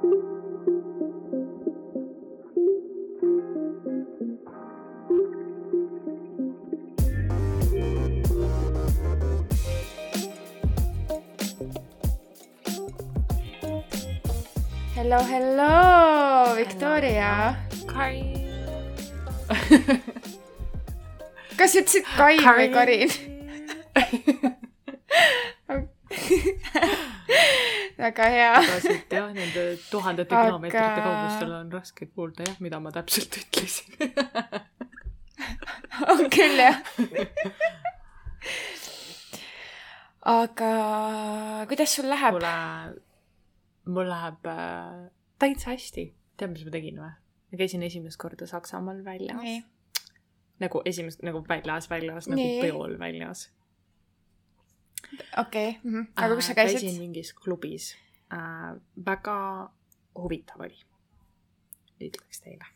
Hello, hello, Victoria. Kai. kas sa ütlesid Kai või Karin? Väga hea. siit jah, nende tuhandete Aga- kilomeetrite kaugustel on raske kuulda jah, mida ma täpselt ütlesin. on küll jah. aga kuidas sul läheb? mulle, mul läheb äh, täitsa hästi. tead, mis ma tegin või? ma käisin esimest korda Saksamaal väljas. nagu esimest, nagu väljas, väljas, nagu peol väljas. okei, aga kus sa käisid käisin? mingis klubis äh,. väga huvitav oli, ütleks teile.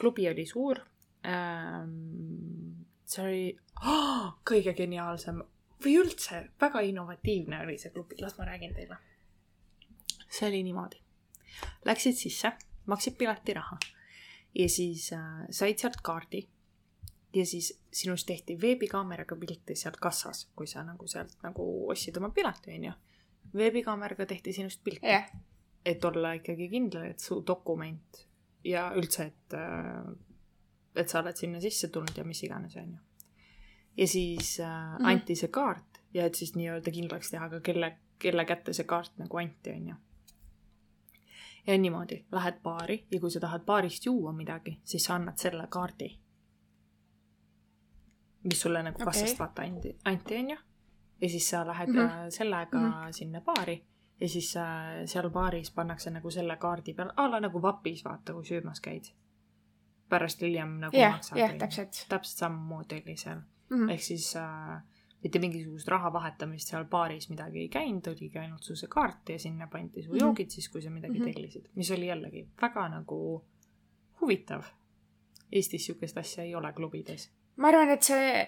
klubi oli suur ähm,. see oli oh, kõige geniaalsem või üldse väga innovatiivne oli see klubi, las ma räägin teile. see oli niimoodi. Läksid sisse, maksid piletiraha ja siis äh, said sealt kaardi ja siis sinust tehti veebikaameraga pilte sealt kassas, kui sa nagu sealt nagu ostsid oma pileti, onju. veebikaameraga tehti sinust pilt jah, et olla ikkagi kindel, et su dokument ja üldse, et, et sa oled sinna sisse tulnud ja mis iganes, onju. ja siis äh, mm. -hmm. anti see kaart ja et siis nii-öelda kindlaks teha ka kelle, kelle kätte see kaart nagu anti, onju. ja niimoodi, lähed baari ja kui sa tahad baarist juua midagi, siis sa annad selle kaardi. Mis sulle nagu Okei. kassast vaata anti, anti, onju. ja siis sa lähed mm -hmm. sellega mm. -hmm. sinna baari ja siis äh, seal baaris pannakse nagu selle kaardi peal, a la nagu vapis vaata, kui söömas käid. pärast hiljem nagu jah, maksad. jah, täpselt. täpselt samamoodi oli seal, Mhm. ehk siis äh, mitte mingisugust raha vahetamist seal baaris midagi ei käinud, oligi ainult su see kaart ja sinna pandi su Mhm. joogid siis, kui sa midagi Mhm. tellisid, mis oli jällegi väga nagu huvitav. Eestis sihukest asja ei ole klubides. Ma arvan, et see,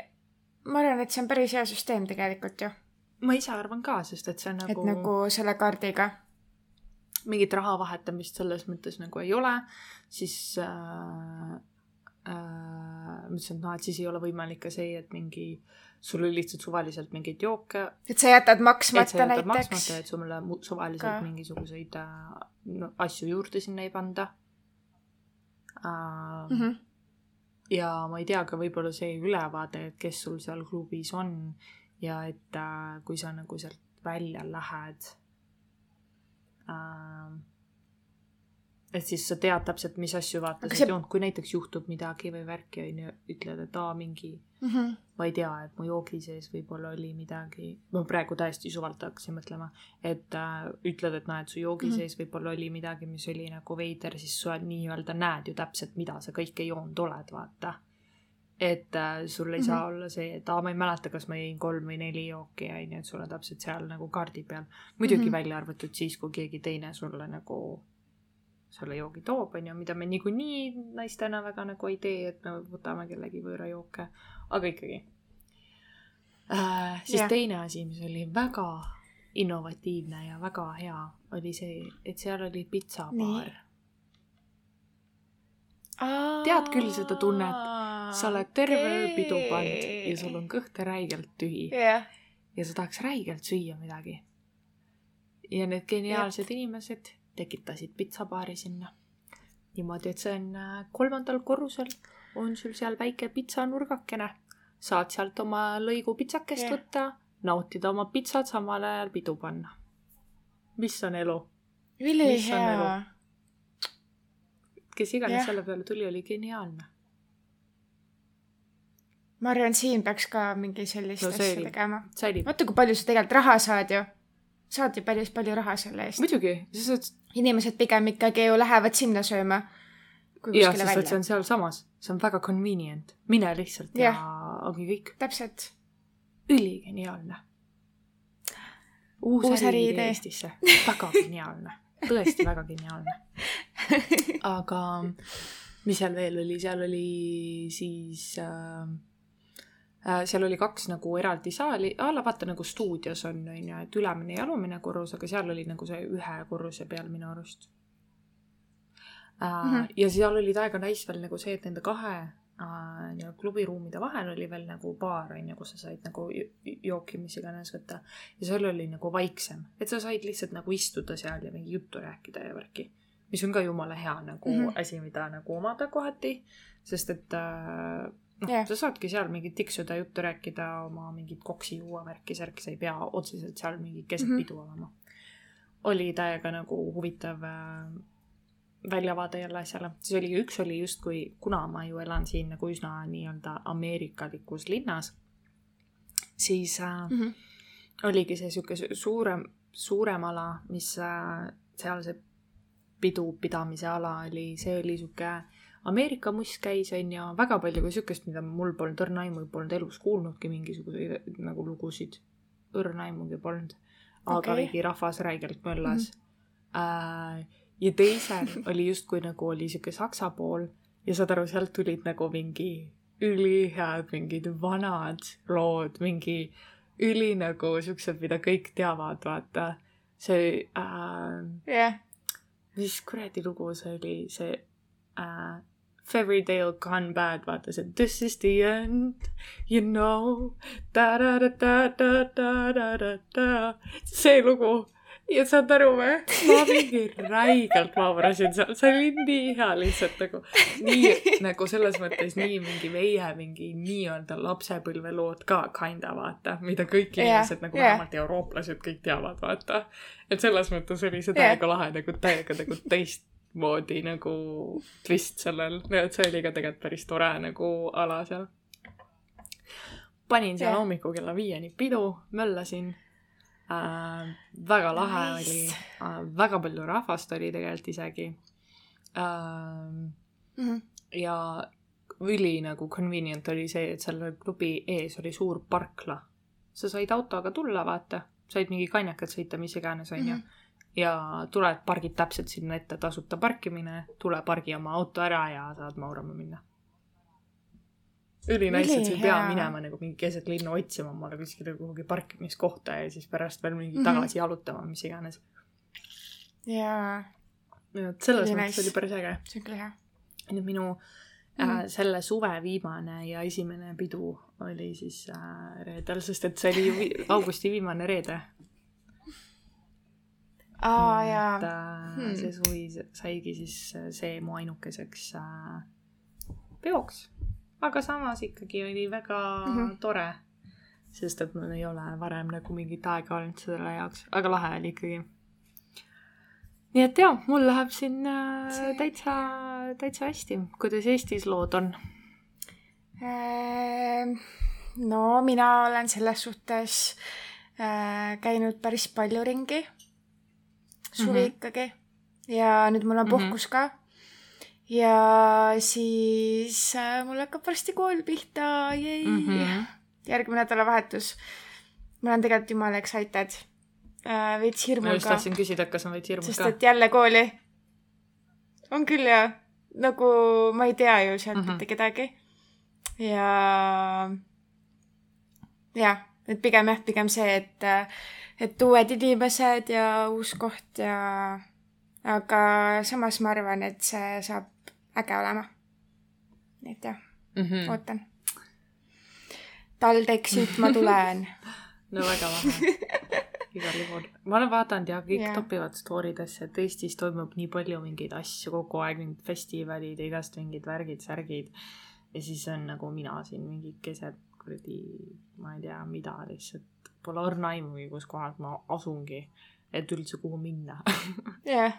ma arvan, et see on päris hea süsteem tegelikult ju, ma ise arvan ka, sest et see on et nagu, nagu selle kaardiga. mingit raha vahetamist selles mõttes nagu ei ole, siis äh, äh, mõtlesin, et noh, et siis ei ole võimalik ka see, et mingi, sul oli lihtsalt suvaliselt mingeid jooke, et sa jätad et maksmata jätad näiteks maksmata, et sulle suvaliselt Ka. mingisuguseid äh, no, asju juurde sinna ei panda äh,. mm. -hmm. Ja ma ei tea ka võib-olla see ülevaade, et kes sul seal klubis on ja et äh, kui sa nagu sealt välja lähed äh,. Et siis sa tead täpselt, mis asju vaata see- toonud, kui näiteks juhtub midagi või värki on ju, ütled, et aa mingi Mm -hmm. ma ei tea, et mu joogi sees võib-olla oli midagi, ma praegu täiesti suvalt hakkasin mõtlema, et äh, ütled, et noh, et su joogi mm. -hmm. sees võib-olla oli midagi, mis oli nagu veider, siis sa nii-öelda näed ju täpselt, mida sa kõike joonud oled, vaata. et äh, sul ei mm -hmm. saa Mhm. olla see, et aa, ma ei mäleta, kas ma jõin kolm või neli jooki, on ju, et sul on täpselt seal nagu kaardi peal. muidugi mm. -hmm. välja arvatud siis, kui keegi teine sulle nagu selle joogi toob, on ju, mida me niikuinii naistena väga nagu ei tee, et me võtame kellegi võõra jooke, aga ikkagi äh,. siis yeah. teine asi, mis oli väga innovatiivne ja väga hea, oli see, et seal oli pitsabaar. Tead küll seda tunnet? sa oled terve öö pidu pannud ja sul on kõht räigelt tühi jah, ja sa tahaks räigelt süüa midagi. ja need geniaalsed inimesed tekitasid pitsabaari sinna. niimoodi, et see on äh, kolmandal korrusel, on sul seal väike pitsanurgakene. saad sealt oma lõigu pitsakest Jah. võtta, nautida oma pitsat, samal ajal pidu panna. mis on elu? Mis on ülihea elu?. kes iganes Jah. selle peale tuli, oli geniaalne. ma arvan, siin peaks ka mingi sellist No asja tegema. vaata, kui palju sa tegelikult raha saad ju. Saad ju päris palju raha selle eest. muidugi, sest inimesed pigem ikkagi ju lähevad sinna sööma. jah, sest et see on sealsamas, see on väga convenient, mine lihtsalt ja Jah. ongi kõik. täpselt. üligeniaalne. uus, Uus äriidee. Eestisse, väga geniaalne, tõesti väga geniaalne. aga mis seal veel oli, seal oli siis Äh, seal oli kaks nagu eraldi saali, a la vaata nagu stuudios on, on ju, et ülemine ja alumine korrus, aga seal oli nagu see ühe korruse peal minu arust mm. -hmm. ja seal oli täiega nice veel nagu see, et nende kahe äh, nii-öelda klubiruumide vahel oli veel nagu baar, on ju, kus sa said nagu jooki, mis iganes võtta. ja seal oli nagu vaiksem, et sa said lihtsalt nagu istuda seal ja mingi juttu rääkida ja värki. mis on ka jumala hea nagu mm -hmm. asi, mida nagu omada kohati, sest et äh, noh yeah., sa saadki seal mingit tiksuda juttu rääkida, oma mingit koksi juua värki, särki, sa ei pea otseselt seal mingi keset mm -hmm. pidu olema. oli täiega nagu huvitav äh, väljavaade jälle asjale, siis oli, üks oli justkui, kuna ma ju elan siin nagu üsna nii-öelda ameerikalikus linnas, siis äh, mm -hmm. oligi see sihuke suurem, suurem ala, mis äh, seal see pidu pidamise ala oli, see oli äh, Ameerika must käis, on ju, väga palju ka siukest, mida mul polnud õrna aimu, polnud elus kuulnudki mingisuguseid nagu lugusid. õrna aimugi polnud. aga okay. mingi rahvas räigelt möllas mm. -hmm. Ja teisel oli justkui nagu oli siuke saksa pool ja saad aru, sealt tulid nagu mingi ülihead mingid vanad lood, mingi üli nagu siuksed, mida kõik teavad, vaata. see äh,. jah yeah.. mis kuradi lugu see oli, see äh, Fairytale Gone Bad, vaata see This is the end, you know. see lugu ja saad aru või? ma mingi räigelt vabrasin seal, see oli nii hea lihtsalt nagu, nii nagu selles mõttes nii mingi meie mingi nii-öelda lapsepõlvelood ka kinda vaata, mida kõik inimesed yeah, nagu yeah. vähemalt eurooplased kõik teavad, vaata. et selles mõttes oli see täiega yeah. lahe nagu täiega nagu teist moodi nagu twist sellel, et see oli ka tegelikult päris tore nagu ala seal. panin seal hommikul kella viieni pidu, möllasin äh,. väga lahe nice. oli äh,, väga palju rahvast oli tegelikult isegi äh,. Mm -hmm. ja üli nagu convenient oli see, et selle klubi ees oli suur parkla. sa said autoga tulla, vaata, said mingi kanjakad sõita, mis iganes, onju mm -hmm ja tuled, pargid täpselt sinna ette, tasuta parkimine, tule pargi oma auto ära ja saad maurama minna. ülinaiss, et sa ei pea minema nagu mingi keset linna otsima omale kuskile kuhugi parkimiskohta ja siis pärast veel mingi mm -hmm. tagasi jalutama, mis iganes. jaa. et selles mõttes oli päris äge. see on küll hea. nüüd minu mm -hmm. äh, selle suve viimane ja esimene pidu oli siis äh, reedel, sest et see oli augusti viimane reede aa jaa. et äh, hmm. see suvi saigi siis äh, see mu ainukeseks äh, peoks. aga samas ikkagi oli väga mm -hmm. tore. sest et mul ei ole varem nagu mingit aega olnud selle jaoks, väga lahe oli ikkagi. nii et jaa, mul läheb siin äh, see... täitsa, täitsa hästi. kuidas Eestis lood on ehm,? no mina olen selles suhtes äh, käinud päris palju ringi suvi mm -hmm. ikkagi. ja nüüd mul on mhm. puhkus mm -hmm. ka. ja siis äh, mul hakkab varsti kool pihta, jei mm. -hmm. järgmine nädalavahetus. ma olen tegelikult jumala excited äh,. veits hirmul ka. ma just tahtsin küsida, et kas on veits hirmul ka. sest et jälle kooli. on küll jah. nagu ma ei tea ju sealt mm -hmm. mitte kedagi. ja, jah, et pigem jah, pigem see, et äh, et uued inimesed ja uus koht ja aga samas ma arvan, et see saab äge olema. et jah mm, -hmm. ootan. TalTechist ma tulen no väga lahe igal juhul. ma olen vaadanud ja kõik yeah. topivad story desse, et Eestis toimub nii palju mingeid asju kogu aeg, mingid festivalid ja igast mingid värgid, särgid. ja siis on nagu mina siin mingi keset kuradi, ma ei tea, mida lihtsalt pole õrna aimugi, kus kohas ma asungi, et üldse kuhu minna yeah.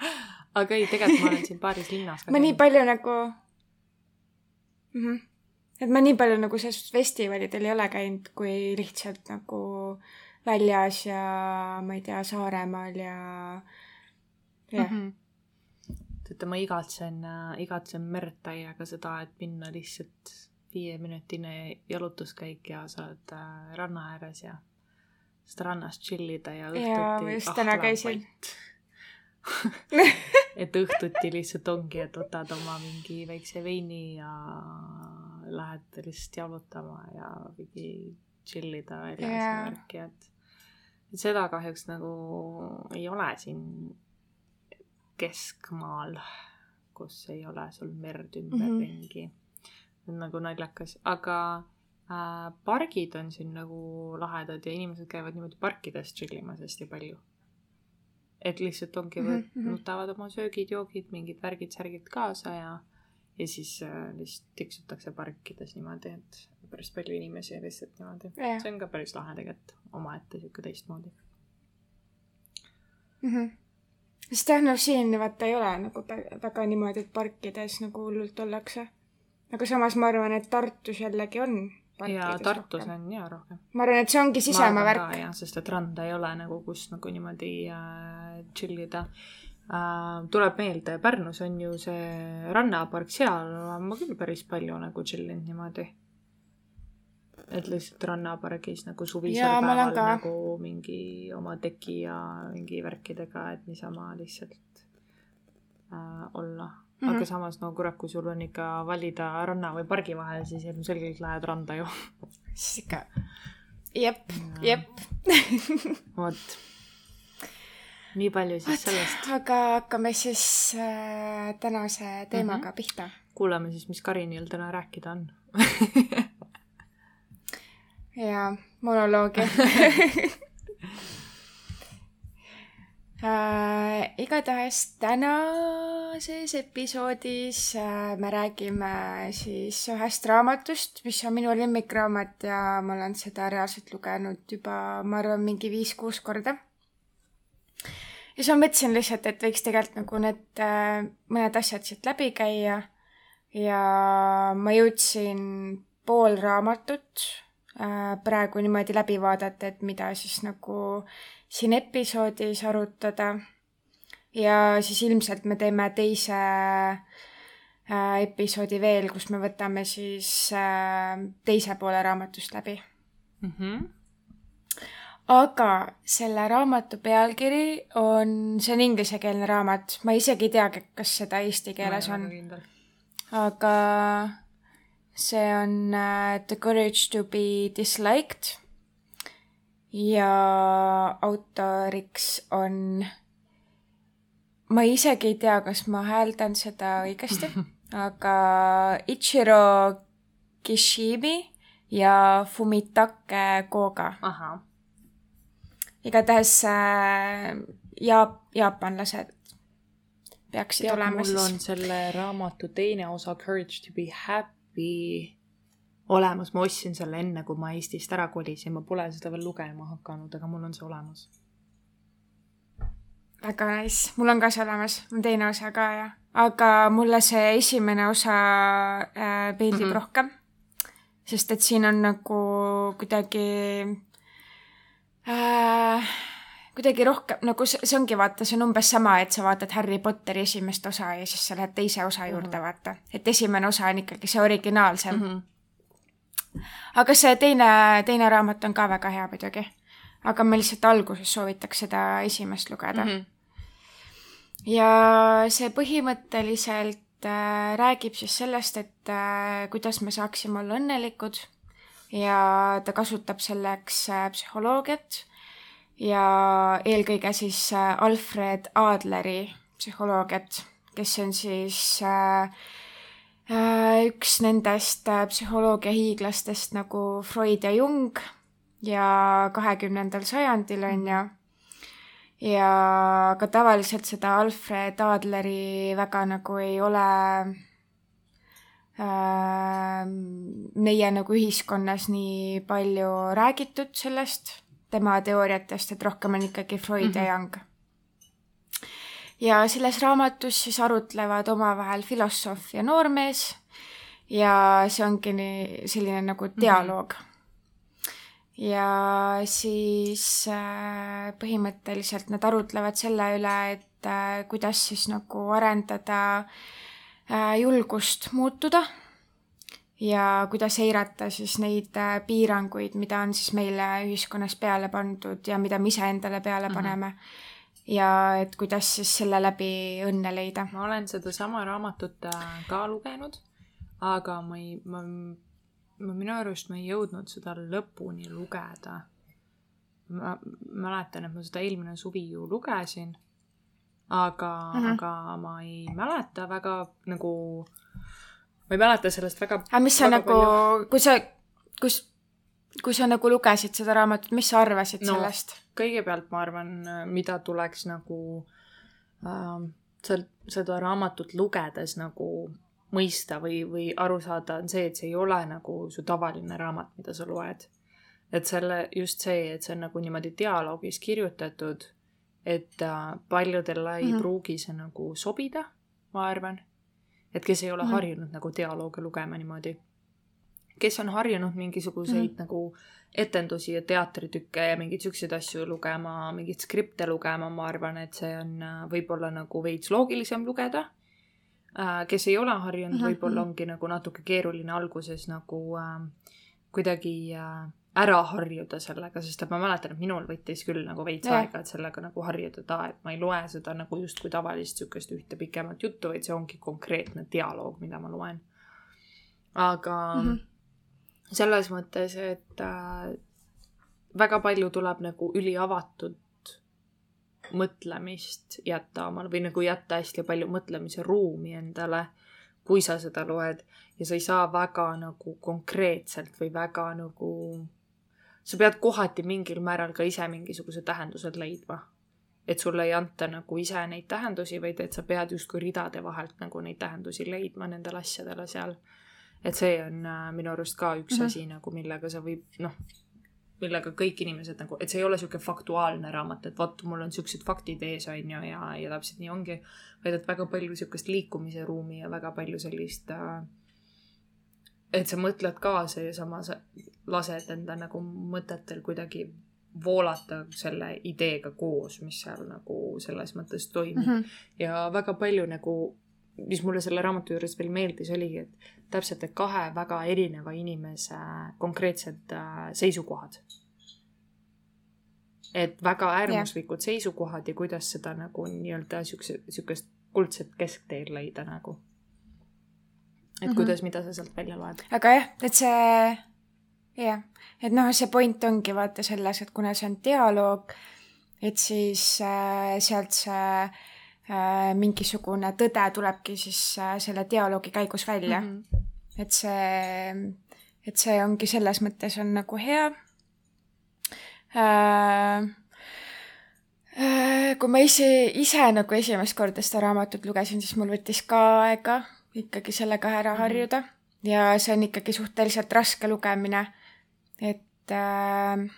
aga ei, tegelikult ma olen siin paaris linnas ma nii palju nagu mm. -hmm. et ma nii palju nagu selles festivalidel ei ole käinud, kui lihtsalt nagu väljas ja ma ei tea, Saaremaal ja, jah mm. -hmm teate, ma igatsen, igatsen merd täiega seda, et minna lihtsalt viieminutine jalutuskäik ja sa oled äh, ranna ääres ja saad rannas chill ida ja õhtuti. jaa, ma just täna käisin et õhtuti lihtsalt ongi, et võtad oma mingi väikse veini ja lähed lihtsalt jalutama ja mingi chill ida väljas ja värki, et et seda kahjuks nagu ei ole siin keskmaal, kus ei ole sul merd ümberringi mm. -hmm. nagu naljakas, aga pargid on siin nagu lahedad ja inimesed käivad niimoodi parkides chill imas hästi palju. et lihtsalt ongi mm. -hmm. võtavad oma söögid-joogid, mingid värgid-särgid kaasa ja ja siis äh, lihtsalt tiksutakse parkides niimoodi, et päris palju inimesi lihtsalt niimoodi. jah see on ka päris lahe tegelikult, omaette sihuke teistmoodi. mm. -hmm. sest jah, no siin vaata ei ole nagu väga niimoodi, et parkides nagu hullult ollakse. aga samas ma arvan, et Tartus jällegi on. Ja Tartus on jaa rohkem. ma arvan, et see ongi sisemaa värk. sest et randa ei ole nagu, kus nagu niimoodi äh, chill ida äh,. tuleb meelde, Pärnus on ju see rannapark, seal olen ma küll päris palju nagu chill inud niimoodi. et lihtsalt rannapargis nagu suvisel Jaa, päeval ka. nagu mingi oma teki ja mingi värkidega, et niisama lihtsalt äh, olla mm. Mhm. -hmm. aga samas no kurat, kui sul on ikka valida ranna või pargi vahel, siis ilmselgelt lähed randa ju. siis ikka, jep, jep. vot. nii palju siis sellest. aga hakkame siis äh, tänase teemaga mm Mhm. -hmm. pihta. kuulame siis, mis Karinil täna rääkida on. ja monoloogi äh,. igatahes tänases episoodis äh, me räägime siis ühest raamatust, mis on minu lemmikraamat ja ma olen seda reaalselt lugenud juba, ma arvan, mingi viis-kuus korda. ja siis ma mõtlesin lihtsalt, et võiks tegelikult nagu need äh, mõned asjad siit läbi käia ja ma jõudsin pool raamatut äh, praegu niimoodi läbi vaadata, et mida siis nagu siin episoodis arutada. ja siis ilmselt me teeme teise äh, episoodi veel, kus me võtame siis äh, teise poole raamatust läbi. mm. -hmm. aga selle raamatu pealkiri on, see on inglisekeelne raamat, ma isegi ei teagi, kas seda eesti keeles on. aga see on uh, The Courage to be Disliked ja autoriks on, ma isegi ei tea, kas ma hääldan seda õigesti, aga Ichiro Kishimi ja Fumitake Koga. igatahes äh, ja jaapanlased peaksid tead, olema mul siis on selle raamatu teine osa Courage to be happy olemas, ma ostsin selle enne, kui ma Eestist ära kolisin, ma pole seda veel lugema hakanud, aga mul on see olemas. väga nice, mul on ka see olemas, on teine osa ka ja, aga mulle see esimene osa äh, meeldib mm. -hmm. rohkem. sest et siin on nagu kuidagi äh,, kuidagi rohkem nagu see, ongi vaata, see on umbes sama, et sa vaatad Harry Potteri esimest osa ja siis sa lähed teise osa juurde mm. -hmm. vaata, et esimene osa on ikkagi see originaalsem mm. -hmm. Aga see teine, teine raamat on ka väga hea muidugi. aga ma lihtsalt alguses soovitaks seda esimest lugeda mm. -hmm. ja see põhimõtteliselt äh, räägib siis sellest, et äh, kuidas me saaksime olla õnnelikud ja ta kasutab selleks äh, psühholoogiat ja eelkõige siis äh, Alfred Adleri psühholoogiat, kes on siis äh, üks nendest äh, psühholoogia hiiglastest nagu Freud ja Jung ja kahekümnendal sajandil on ju. ja ka tavaliselt seda Alfred Adleri väga nagu ei ole äh, meie nagu ühiskonnas nii palju räägitud sellest, tema teooriatest, et rohkem on ikkagi Freud mm -hmm. ja Jung. Ja selles raamatus siis arutlevad omavahel filosoof ja noormees ja see ongi nii selline nagu dialoog mm. -hmm ja siis äh, põhimõtteliselt nad arutlevad selle üle, et äh, kuidas siis nagu arendada äh, julgust muutuda ja kuidas eirata siis neid äh, piiranguid, mida on siis meile ühiskonnas peale pandud ja mida me iseendale peale Mhm. paneme mm. -hmm. Ja et kuidas siis selle läbi õnne leida. ma olen sedasama raamatut äh, ka lugenud, aga ma ei, ma, ma minu arust ma ei jõudnud seda lõpuni lugeda. ma mäletan, et ma seda eelmine suvi ju lugesin, aga mm, -hmm. aga ma ei mäleta väga nagu, ma ei mäleta sellest väga. aga mis sa nagu, kui sa, kus kui sa nagu lugesid seda raamatut, mis sa arvasid no, sellest? Kõigepealt ma arvan, mida tuleks nagu äh, seda raamatut lugedes nagu mõista või, või aru saada, on see, et see ei ole nagu su tavaline raamat, mida sa loed. et selle, just see, et see on nagu niimoodi dialoogis kirjutatud, et äh, paljudele ei mm -hmm. pruugi see nagu sobida, ma arvan. et kes ei ole mm -hmm. harjunud nagu dialoogi lugema niimoodi kes on harjunud mingisuguseid mm -hmm. nagu etendusi ja teatritükke ja mingeid siukseid asju lugema, mingeid skripte lugema, ma arvan, et see on äh, võib-olla nagu veits loogilisem lugeda. Äh, kes ei ole harjunud mm, -hmm. võib-olla ongi nagu natuke keeruline alguses nagu äh, kuidagi äh, ära harjuda sellega, sest et ma mäletan, et minul võttis küll nagu veits ja. aega, et sellega nagu harjuda, et ma ei loe seda nagu justkui tavalist niisugust ühte pikemat juttu, vaid see ongi konkreetne dialoog, mida ma loen. aga mm -hmm selles mõttes, et äh, väga palju tuleb nagu üliavatud mõtlemist jätta omale või nagu jätta hästi palju mõtlemise ruumi endale, kui sa seda loed ja sa ei saa väga nagu konkreetselt või väga nagu, sa pead kohati mingil määral ka ise mingisuguse tähendused leidma. et sulle ei anta nagu ise neid tähendusi, vaid et sa pead justkui ridade vahelt nagu neid tähendusi leidma nendele asjadele seal et see on äh, minu arust ka üks mm -hmm. asi nagu, millega sa võib, noh, millega kõik inimesed nagu, et see ei ole niisugune faktuaalne raamat, et vot, mul on niisugused faktid ees, on ju, ja, ja täpselt nii ongi, vaid et väga palju niisugust liikumise ruumi ja väga palju sellist äh, et sa mõtled kaasa ja samas lased enda nagu mõtetel kuidagi voolata selle ideega koos, mis seal nagu selles mõttes toimub mm. -hmm. ja väga palju nagu mis mulle selle raamatu juures veel meeldis, oligi, et täpselt, et kahe väga erineva inimese konkreetsed äh, seisukohad. et väga äärmuslikud yeah. seisukohad ja kuidas seda nagu nii-öelda siukse, siukest kuldset keskteed leida nagu. et mm -hmm. kuidas, mida sa sealt välja loed. aga jah, et see, jah, et noh, see point ongi vaata selles, et kuna see on dialoog, et siis äh, sealt see Äh, mingisugune tõde tulebki siis äh, selle dialoogi käigus välja mm. -hmm. et see, et see ongi selles mõttes on nagu hea äh,. Äh, kui ma ise, ise nagu esimest korda seda raamatut lugesin, siis mul võttis ka aega ikkagi sellega ära mhm. harjuda ja see on ikkagi suhteliselt raske lugemine. et äh,,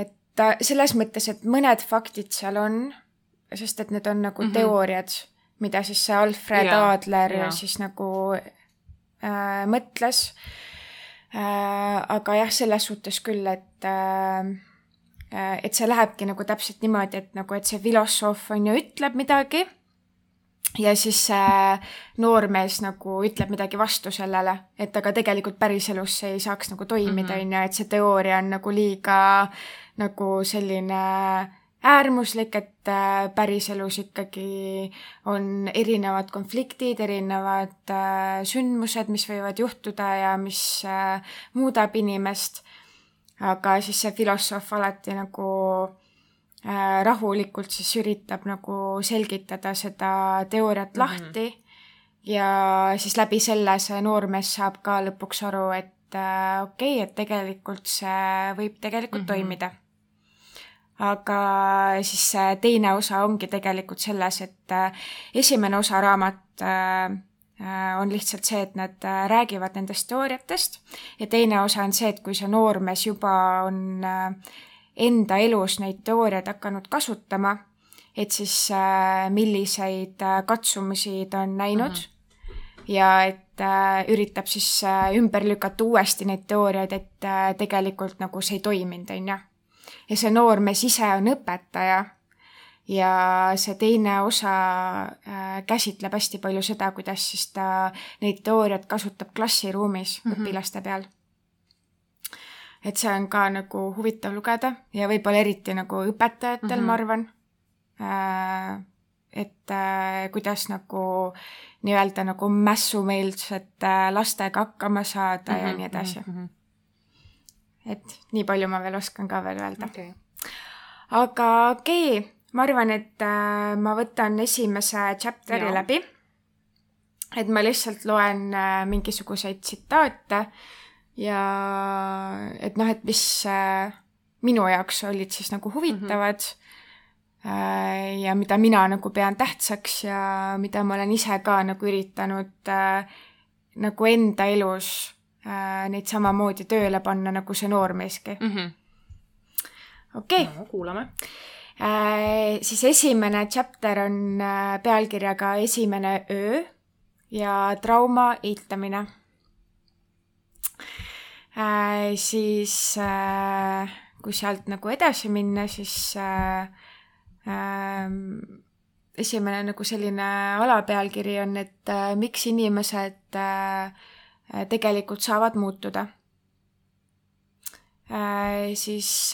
et ta selles mõttes, et mõned faktid seal on sest et need on nagu mm -hmm. teooriad, mida siis see Alfred ja, Adler ja. siis nagu äh, mõtles äh,. aga jah, selles suhtes küll, et äh, et see lähebki nagu täpselt niimoodi, et nagu, et see filosoof on ju, ütleb midagi ja siis see noormees nagu ütleb midagi vastu sellele, et aga tegelikult päriselus see ei saaks nagu toimida, mhm. on ju, et see teooria on nagu liiga nagu selline äärmuslik, et äh, päriselus ikkagi on erinevad konfliktid, erinevad äh, sündmused, mis võivad juhtuda ja mis äh, muudab inimest. aga siis see filosoof alati nagu rahulikult siis üritab nagu selgitada seda teooriat mm -hmm. lahti ja siis läbi selle see noormees saab ka lõpuks aru, et okei okay,, et tegelikult see võib tegelikult mm -hmm. toimida aga siis teine osa ongi tegelikult selles, et äh, esimene osa raamat äh, äh, on lihtsalt see, et nad räägivad nendest teooriatest ja teine osa on see, et kui see noormees juba on enda elus neid teooriaid hakanud kasutama, et siis milliseid katsumusi ta on näinud. Mm -hmm. ja et üritab siis ümber lükata uuesti neid teooriaid, et tegelikult nagu see ei toiminud, on ju ja see noormees ise on õpetaja ja see teine osa äh, käsitleb hästi palju seda, kuidas siis ta neid teooriat kasutab klassiruumis mm -hmm. õpilaste peal. et see on ka nagu huvitav lugeda ja võib-olla eriti nagu õpetajatel mm, -hmm. ma arvan äh,. et äh, kuidas nagu nii-öelda nagu mässumeelsete lastega hakkama saada mm -hmm, ja mhm, nii edasi mm. -hmm. Et nii palju ma veel oskan ka veel öelda okay.. aga okei okay,, ma arvan, et äh, ma võtan esimese chapter'i ja. läbi. et ma lihtsalt loen äh, mingisuguseid tsitaate ja et noh, et mis äh, minu jaoks olid siis nagu huvitavad mm. -hmm ja mida mina nagu pean tähtsaks ja mida ma olen ise ka nagu üritanud äh, nagu enda elus neid samamoodi tööle panna, nagu see noormeeski mm -hmm.. okei okay. no,. kuulame äh,. siis esimene chapter on äh, pealkirjaga Esimene öö ja trauma eitamine äh,. siis äh, kui sealt nagu edasi minna, siis äh, Ehm, esimene nagu selline alapealkiri on, et äh, miks inimesed äh, tegelikult saavad muutuda. Äh, siis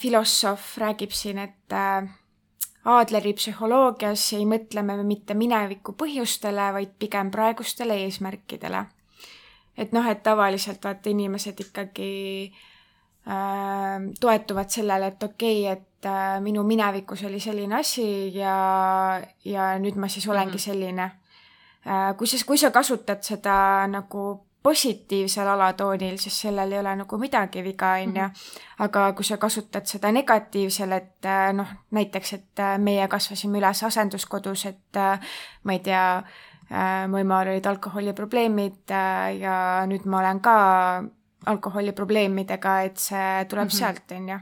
filosoof räägib siin, et Aadleri psühholoogias ei mõtle me mitte mineviku põhjustele, vaid pigem praegustele eesmärkidele. et noh, et tavaliselt vaata inimesed ikkagi äh, toetuvad sellele, et okei okay,, et äh, minu minevikus oli selline asi ja, ja nüüd ma siis olengi mm -hmm. selline äh,. Kui sa, kui sa kasutad seda nagu positiivsel alatoonil, siis sellel ei ole nagu midagi viga, on ju. Mhm. aga kui sa kasutad seda negatiivsel, et äh, noh, näiteks, et äh, meie kasvasime üles asenduskodus, et äh, ma ei tea, mu emal olid alkoholiprobleemid ja nüüd ma olen ka alkoholiprobleemidega, et see tuleb mm -hmm. sealt, on ju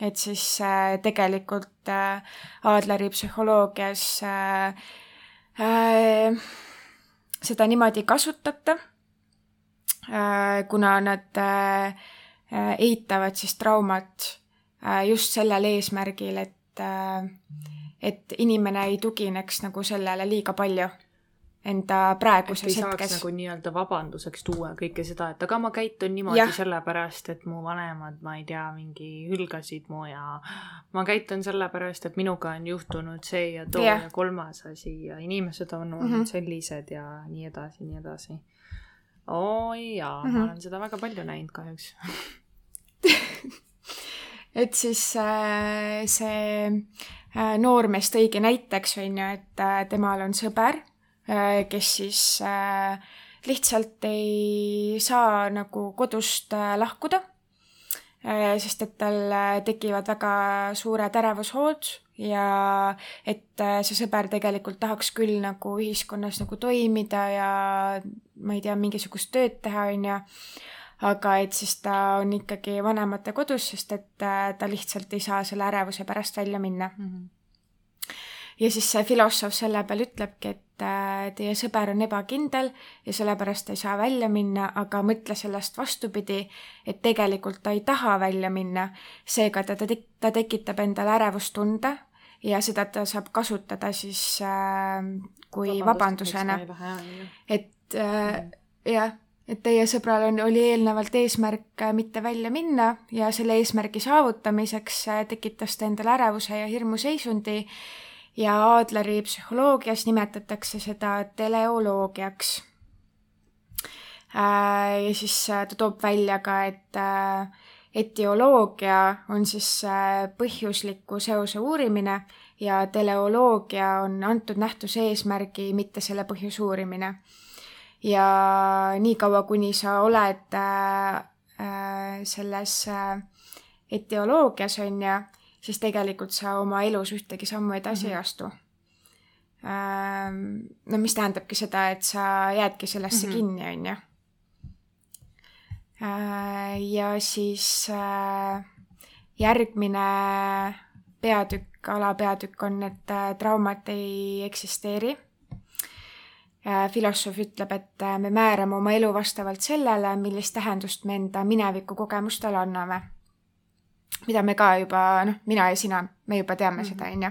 et siis äh, tegelikult äh, Adleri psühholoogias äh, äh, seda niimoodi kasutata äh,, kuna nad äh, eitavad siis traumat äh, just sellel eesmärgil, et et inimene ei tugineks nagu sellele liiga palju enda praeguses hetkes. nagu nii-öelda vabanduseks tuua kõike seda, et aga ma käitun niimoodi ja. sellepärast, et mu vanemad, ma ei tea, mingi hülgasid mu ja ma käitun sellepärast, et minuga on juhtunud see ja too ja, ja kolmas asi ja inimesed on olnud mm -hmm. sellised ja nii edasi, nii edasi. oi jaa mm, -hmm. ma mhm. olen seda väga palju näinud kahjuks et siis äh, see äh, noormees tõigi näiteks, on ju, et äh, temal on sõber kes siis äh, lihtsalt ei saa nagu kodust äh, lahkuda, sest et tal tekivad väga suured ärevushood ja et see sõber tegelikult tahaks küll nagu ühiskonnas nagu toimida ja ma ei tea, mingisugust tööd teha, on ju, aga et siis ta on ikkagi vanemate kodus, sest et ta lihtsalt ei saa selle ärevuse pärast välja minna mm. -hmm ja siis see filosoof selle peale ütlebki, et äh, teie sõber on ebakindel ja sellepärast ei saa välja minna, aga mõtle sellest vastupidi, et tegelikult ta ei taha välja minna, seega ta, ta, ta tekitab endale ärevustunde ja seda ta saab kasutada siis äh, kui Vabandust, vabandusena. et äh, jah, et teie sõbral on, oli eelnevalt eesmärk äh, mitte välja minna ja selle eesmärgi saavutamiseks äh, tekitas ta endale ärevuse ja hirmuseisundi ja Adleri psühholoogias nimetatakse seda teleoloogiaks. Äh, ja siis äh, ta toob välja ka, et äh, etioloogia on siis põhjusliku seose uurimine ja teleoloogia on antud nähtuse eesmärgi, mitte selle põhjuse uurimine. ja niikaua, kuni sa oled selles etioloogias, on ju, siis tegelikult sa oma elus ühtegi sammu edasi mm -hmm. ei astu. Ähm, no mis tähendabki seda, et sa jäädki sellesse mm -hmm. kinni, on ju. Äh, ja siis äh, järgmine peatükk, alapeatükk on, et äh, traumat ei eksisteeri filosoof ütleb, et me määrame oma elu vastavalt sellele, millist tähendust me enda mineviku kogemustele anname mida me ka juba, noh, mina ja sina, me juba teame mm -hmm. seda, on ju.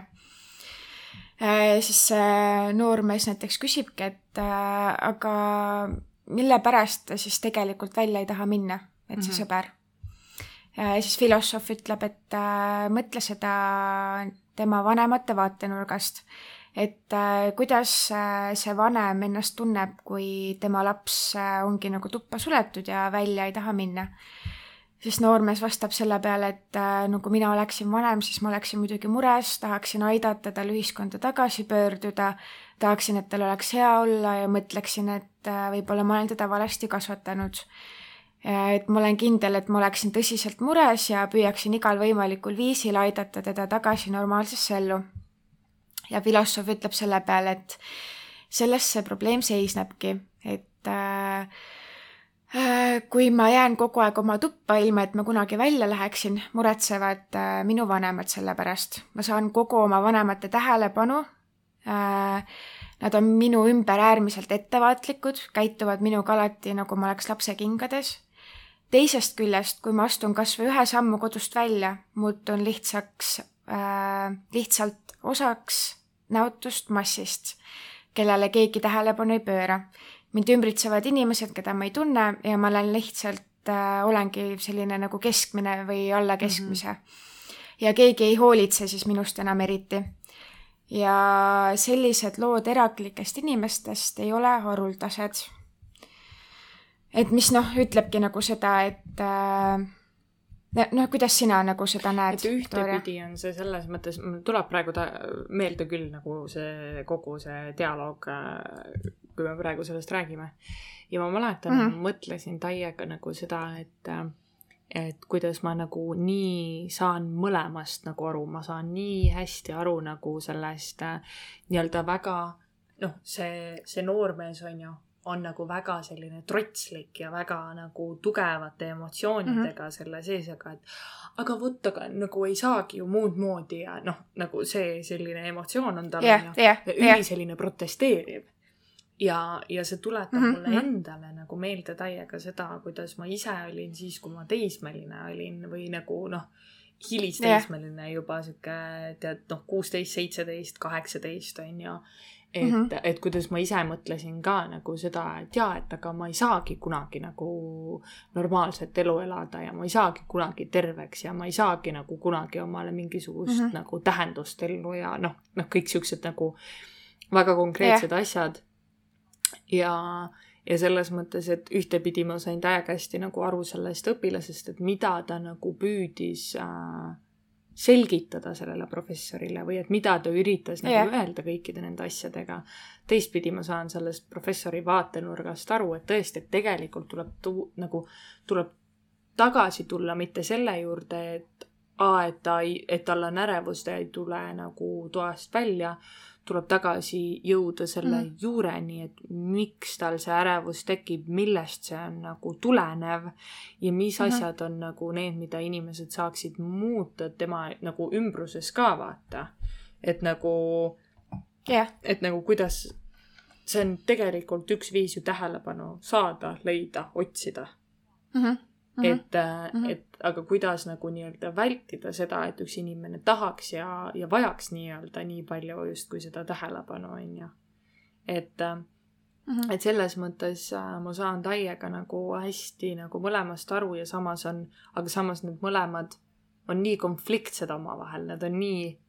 Äh, siis see noormees näiteks küsibki, et äh, aga mille pärast ta siis tegelikult välja ei taha minna, et see mm -hmm. sõber. ja siis filosoof ütleb, et äh, mõtle seda tema vanemate vaatenurgast. et äh, kuidas äh, see vanem ennast tunneb, kui tema laps äh, ongi nagu tuppa suletud ja välja ei taha minna siis noormees vastab selle peale, et äh, no kui mina oleksin vanem, siis ma oleksin muidugi mures, tahaksin aidata tal ühiskonda tagasi pöörduda, tahaksin, et tal oleks hea olla ja mõtleksin, et äh, võib-olla ma olen teda valesti kasvatanud. et ma olen kindel, et ma oleksin tõsiselt mures ja püüaksin igal võimalikul viisil aidata teda tagasi normaalsesse ellu. ja filosoof ütleb selle peale, et selles see probleem seisnebki, et äh, kui ma jään kogu aeg oma tuppa, ilma et ma kunagi välja läheksin, muretsevad äh, minu vanemad selle pärast. ma saan kogu oma vanemate tähelepanu. Äh, nad on minu ümber äärmiselt ettevaatlikud, käituvad minuga alati, nagu ma oleks lapse kingades. teisest küljest, kui ma astun kas või ühe sammu kodust välja, muutun lihtsaks äh,, lihtsalt osaks näotust massist, kellele keegi tähelepanu ei pööra mind ümbritsevad inimesed, keda ma ei tunne ja ma olen lihtsalt äh,, olengi selline nagu keskmine või alla keskmise mm. -hmm. ja keegi ei hoolitse siis minust enam eriti. ja sellised lood eraklikest inimestest ei ole haruldased. et mis noh, ütlebki nagu seda, et äh, noh, kuidas sina nagu seda näed? et ühtepidi on see selles mõttes, mul tuleb praegu ta meelde küll nagu see kogu see dialoog äh, kui me praegu sellest räägime. ja ma mäletan mm, -hmm. mõtlesin täiega nagu seda, et et kuidas ma nagu nii saan mõlemast nagu aru, ma saan nii hästi aru nagu sellest äh, nii-öelda väga noh, see, see noormees on ju, on nagu väga selline trotslik ja väga nagu tugevate emotsioonidega mm -hmm. selle sees, aga et aga vot, aga nagu ei saagi ju muud moodi ja noh, nagu see selline emotsioon on tal yeah, yeah, üli yeah. selline protesteeriv ja, ja see tuletab mm -hmm. mulle mhm. endale nagu meelde täiega seda, kuidas ma ise olin siis, kui ma teismeline olin või nagu noh, hilisteismeline yeah. juba sihuke tead noh, kuusteist, seitseteist, kaheksateist on ju. et mm, -hmm. et kuidas ma ise mõtlesin ka nagu seda, et jaa, et aga ma ei saagi kunagi nagu normaalset elu elada ja ma ei saagi kunagi terveks ja ma ei saagi nagu kunagi omale mingisugust mm -hmm. nagu tähendust ellu ja noh, noh, kõik siuksed nagu väga konkreetsed yeah. asjad ja, ja selles mõttes, et ühtepidi ma sain täiega hästi nagu aru sellest õpilasest, et mida ta nagu püüdis äh, selgitada sellele professorile või et mida ta üritas nagu yeah. öelda kõikide nende asjadega. teistpidi ma saan sellest professori vaatenurgast aru, et tõesti, et tegelikult tuleb tu-, nagu, tuleb tagasi tulla mitte selle juurde, et aa, et ta ei, et tal on ärevus, ta ei tule nagu toast välja, tuleb tagasi jõuda selle mm. juureni, et miks tal see ärevus tekib, millest see on nagu tulenev ja mis mm -hmm. asjad on nagu need, mida inimesed saaksid muuta tema nagu ümbruses ka vaata. et nagu yeah., et nagu kuidas, see on tegelikult üks viis ju tähelepanu saada, leida, otsida mm. -hmm mm, -hmm. et mm, -hmm. et aga kuidas nagu nii-öelda vältida seda, et üks inimene tahaks ja, ja vajaks nii-öelda nii palju justkui seda tähelepanu, on ju. et mm, -hmm. et selles mõttes äh, ma saan täiega nagu hästi nagu mõlemast aru ja samas on, aga samas need mõlemad on nii konfliktsed omavahel, nad on nii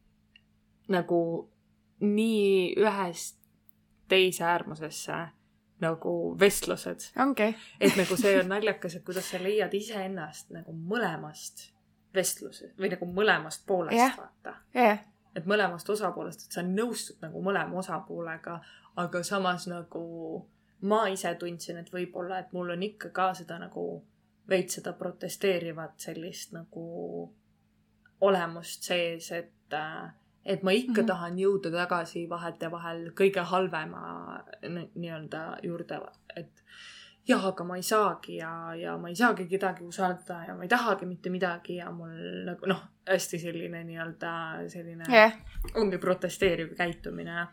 nagu nii ühest teise äärmusesse nagu vestlused. ongi. et nagu see on naljakas, et kuidas sa leiad iseennast nagu mõlemast vestlusest või nagu mõlemast poolest yeah., vaata yeah.. et mõlemast osapoolest, et sa nõustud nagu mõlema osapoolega, aga samas nagu ma ise tundsin, et võib-olla, et mul on ikka ka seda nagu veits seda protesteerivat sellist nagu olemust sees, et äh, et ma ikka mm -hmm. tahan jõuda tagasi vahetevahel kõige halvema nii-öelda juurde, et jah, aga ma ei saagi ja, ja ma ei saagi kedagi usaldada ja ma ei tahagi mitte midagi ja mul nagu noh, hästi selline nii-öelda selline yeah. ongi protesteeriv käitumine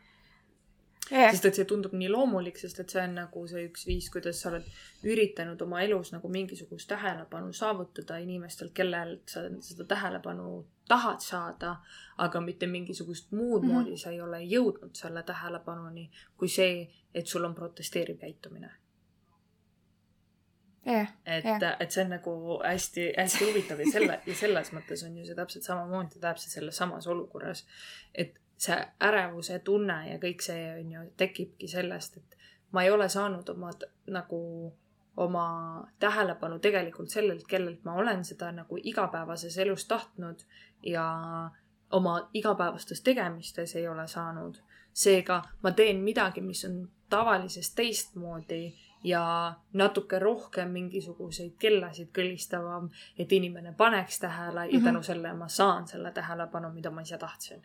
yeah.. sest et see tundub nii loomulik, sest et see on nagu see üks viis, kuidas sa oled üritanud oma elus nagu mingisugust tähelepanu saavutada inimestelt, kellelt sa seda tähelepanu tahad saada, aga mitte mingisugust muud mm -hmm. moodi sa ei ole jõudnud selle tähelepanuni kui see, et sul on protesteeriv käitumine. jah, et jah., et see on nagu hästi-hästi huvitav ja selle ja selles mõttes on ju see täpselt samamoodi täpselt selles samas olukorras. et see ärevuse tunne ja kõik see on ju tekibki sellest, et ma ei ole saanud oma nagu oma tähelepanu tegelikult sellelt, kellelt ma olen seda nagu igapäevases elus tahtnud ja oma igapäevastes tegemistes ei ole saanud. seega ma teen midagi, mis on tavalisest teistmoodi ja natuke rohkem mingisuguseid kellasid kõlistavam, et inimene paneks tähele ja Mhm. tänu sellele ma saan selle tähelepanu, mida ma ise tahtsin.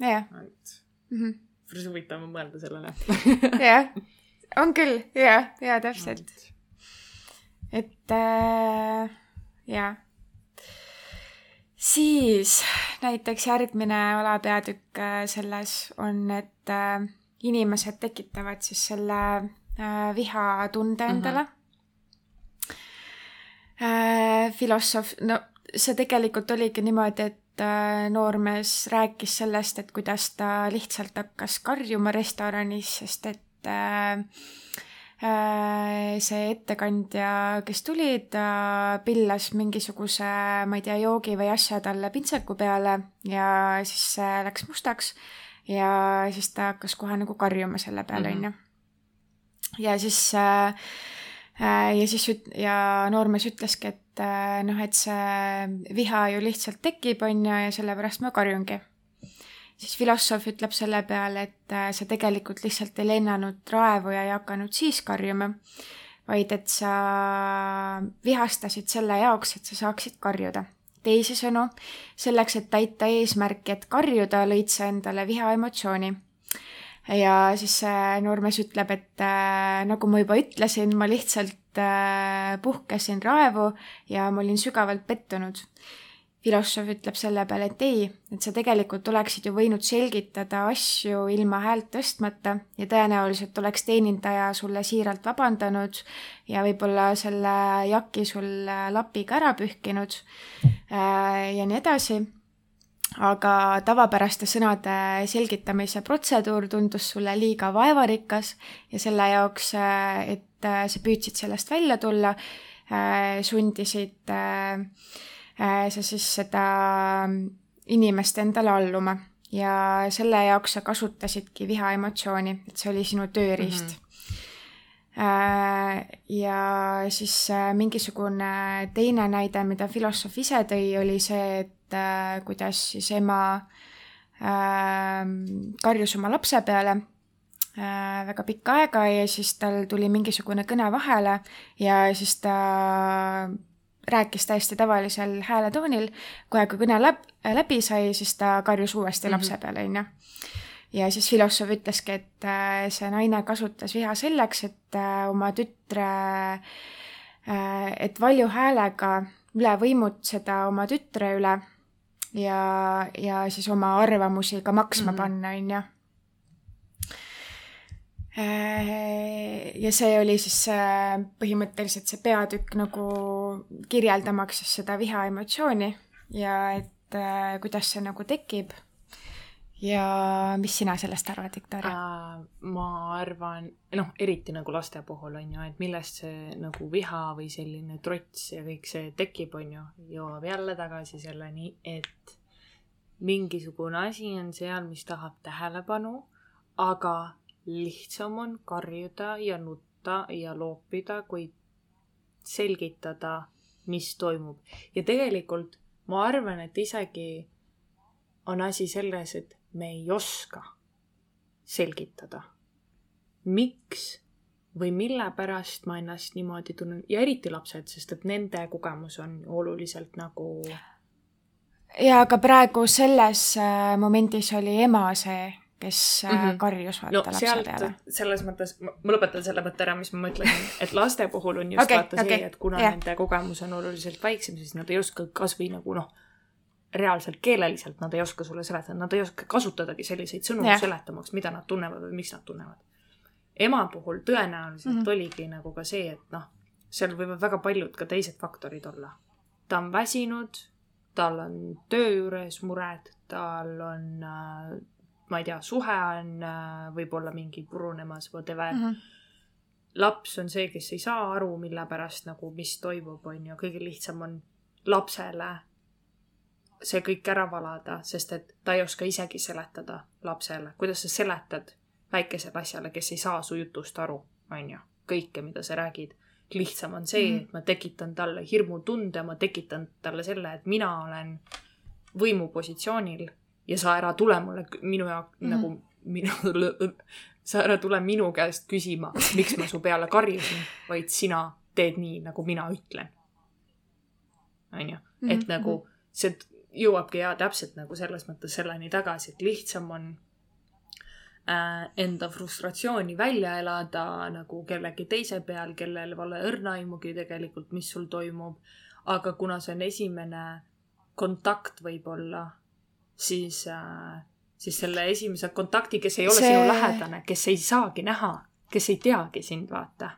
jah, et Mhm. päris huvitav on mõelda sellele. jah, on küll, ja, ja täpselt, et äh, ja. siis näiteks järgmine alapeatükk äh, selles on, et äh, inimesed tekitavad siis selle äh, vihatunde Mhm. endale mm. -hmm. filosoof, no see tegelikult oligi niimoodi, et noormees rääkis sellest, et kuidas ta lihtsalt hakkas karjuma restoranis, sest et äh, äh, see ettekandja, kes tuli, ta pillas mingisuguse, ma ei tea, joogi või asja talle pintsaku peale ja siis see läks mustaks ja siis ta hakkas kohe nagu karjuma selle peale, Mhm. onju. ja siis äh, äh, ja siis üt- ja noormees ütleski, et äh, noh, et see viha ju lihtsalt tekib, onju, ja sellepärast ma karjungi. siis filosoof ütleb selle peale, et äh, sa tegelikult lihtsalt ei lennanud raevu ja ei hakanud siis karjuma, vaid et sa vihastasid selle jaoks, et sa saaksid karjuda. teisisõnu, selleks, et täita eesmärki, et karjuda, lõid sa endale vihaemotsiooni ja siis see noormees ütleb, et äh, nagu ma juba ütlesin, ma lihtsalt puhkesin raevu ja ma olin sügavalt pettunud. filosoof ütleb selle peale, et ei, et sa tegelikult oleksid ju võinud selgitada asju ilma häält tõstmata ja tõenäoliselt oleks teenindaja sulle siiralt vabandanud ja võib-olla selle jaki sul äh, lapiga ära pühkinud äh, ja nii edasi aga tavapäraste sõnade selgitamise protseduur tundus sulle liiga vaevarikas ja selle jaoks, et äh, sa püüdsid sellest välja tulla, sundisid äh, äh, sa siis seda inimest endale alluma ja selle jaoks sa kasutasidki vihaemotsiooni, et see oli sinu tööriist mm. -hmm. ja siis äh, mingisugune teine näide, mida filosoof ise tõi, oli see, et äh, kuidas siis ema äh, karjus oma lapse peale äh, väga pikka aega ja siis tal tuli mingisugune kõne vahele ja siis ta rääkis täiesti tavalisel hääletoonil. kohe, kui kõne läb-, läbi sai, siis ta karjus uuesti mm -hmm. lapse peale, onju. ja siis filosoof ütleski, et äh, see naine kasutas viha selleks, et äh, oma tütre, et valju häälega üle võimutseda oma tütre üle ja, ja siis oma arvamusi ka maksma mm -hmm. panna, onju ja see oli siis äh, põhimõtteliselt see peatükk nagu kirjeldamaks siis seda vihaemotsiooni ja et äh, kuidas see nagu tekib. ja mis sina sellest arvad, Viktoria? äh,? ma arvan, noh, eriti nagu laste puhul on ju, et millest see nagu viha või selline trots ja kõik see tekib, on ju, jõuab jälle tagasi selleni, et mingisugune asi on seal, mis tahab tähelepanu, aga lihtsam on karjuda ja nutta ja loopida, kui selgitada, mis toimub. ja tegelikult ma arvan, et isegi on asi selles, et me ei oska selgitada, miks või mille pärast ma ennast niimoodi tunnen ja eriti lapsed, sest et nende kogemus on oluliselt nagu ja aga praegu selles äh, momendis oli ema see, kes mm. -hmm. karjus vaata no lapse peale. selles mõttes, ma lõpetan selle mõtte ära, mis ma mõtlesin, et laste puhul on just okay, vaata see okay,, et kuna yeah. nende kogemus on oluliselt väiksem, siis nad ei oska kasvõi nagu noh, reaalselt keeleliselt nad ei oska sulle seletada, nad ei oska kasutadagi selliseid sõnu yeah. seletamaks, mida nad tunnevad või miks nad tunnevad. ema puhul tõenäoliselt mm. -hmm. oligi nagu ka see, et noh, seal võivad väga paljud ka teised faktorid olla. ta on väsinud, tal on töö juures mured, tal on äh, ma ei tea, suhe on äh, võib-olla mingi purunemas, whatever mm. -hmm. laps on see, kes ei saa aru, mille pärast nagu, mis toimub, on ju, kõige lihtsam on lapsele see kõik ära valada, sest et ta ei oska isegi seletada lapsele, kuidas sa seletad väikesele asjale, kes ei saa su jutust aru, on ju, kõike, mida sa räägid. lihtsam on see mm, -hmm. et ma tekitan talle hirmutunde, ma tekitan talle selle, et mina olen võimupositsioonil ja sa ära tule mulle minu jaoks mm -hmm. nagu minu, sa ära tule minu käest küsima, miks ma su peale karjusin, vaid sina teed nii, nagu mina ütlen. on ju, et mm -hmm. nagu see jõuabki ja täpselt nagu selles mõttes selleni tagasi, et lihtsam on äh, enda frustratsiooni välja elada nagu kellegi teise peal, kellel pole õrna aimugi tegelikult, mis sul toimub. aga kuna see on esimene kontakt võib-olla, siis äh,, siis selle esimese kontakti, kes ei ole see... sinu lähedane, kes ei saagi näha, kes ei teagi sind, vaata.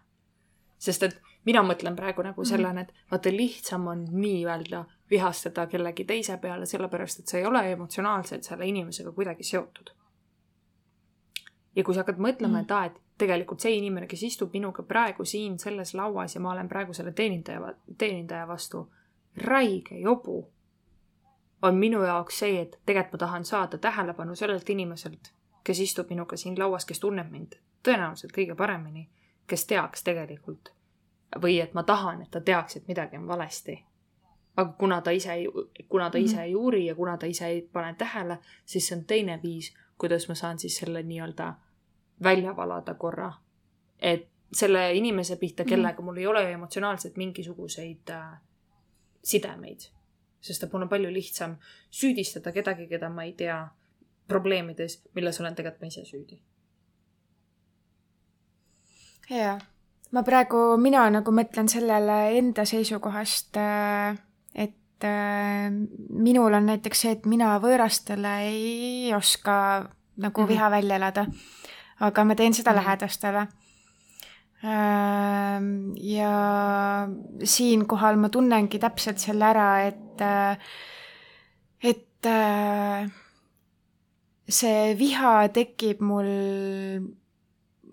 sest et mina mõtlen praegu nagu mhm. sellele, et vaata, lihtsam on nii-öelda vihastada kellegi teise peale, sellepärast et sa ei ole emotsionaalselt selle inimesega kuidagi seotud. ja kui sa hakkad mõtlema et aa, et tegelikult see inimene, kes istub minuga praegu siin selles lauas ja ma olen praegu selle teenindaja, teenindaja vastu räige jobu, on minu jaoks see, et tegelikult ma tahan saada tähelepanu sellelt inimeselt, kes istub minuga siin lauas, kes tunneb mind tõenäoliselt kõige paremini, kes teaks tegelikult või et ma tahan, et ta teaks, et midagi on valesti aga kuna ta ise, kuna ta ise mm -hmm. ei uuri ja kuna ta ise ei pane tähele, siis see on teine viis, kuidas ma saan siis selle nii-öelda välja valada korra. et selle inimese pihta, mhm. kellega mul ei ole emotsionaalselt mingisuguseid äh, sidemeid. Sest et mul on palju lihtsam süüdistada kedagi, keda ma ei tea, probleemides, milles olen tegelikult ma ise süüdi. jaa, ma praegu, mina nagu mõtlen sellele enda seisukohast äh et äh, minul on näiteks see, et mina võõrastele ei oska nagu mm -hmm. viha välja elada. aga ma teen seda mm -hmm. lähedastele äh,. Ja siinkohal ma tunnengi täpselt selle ära, et äh,, et äh, see viha tekib mul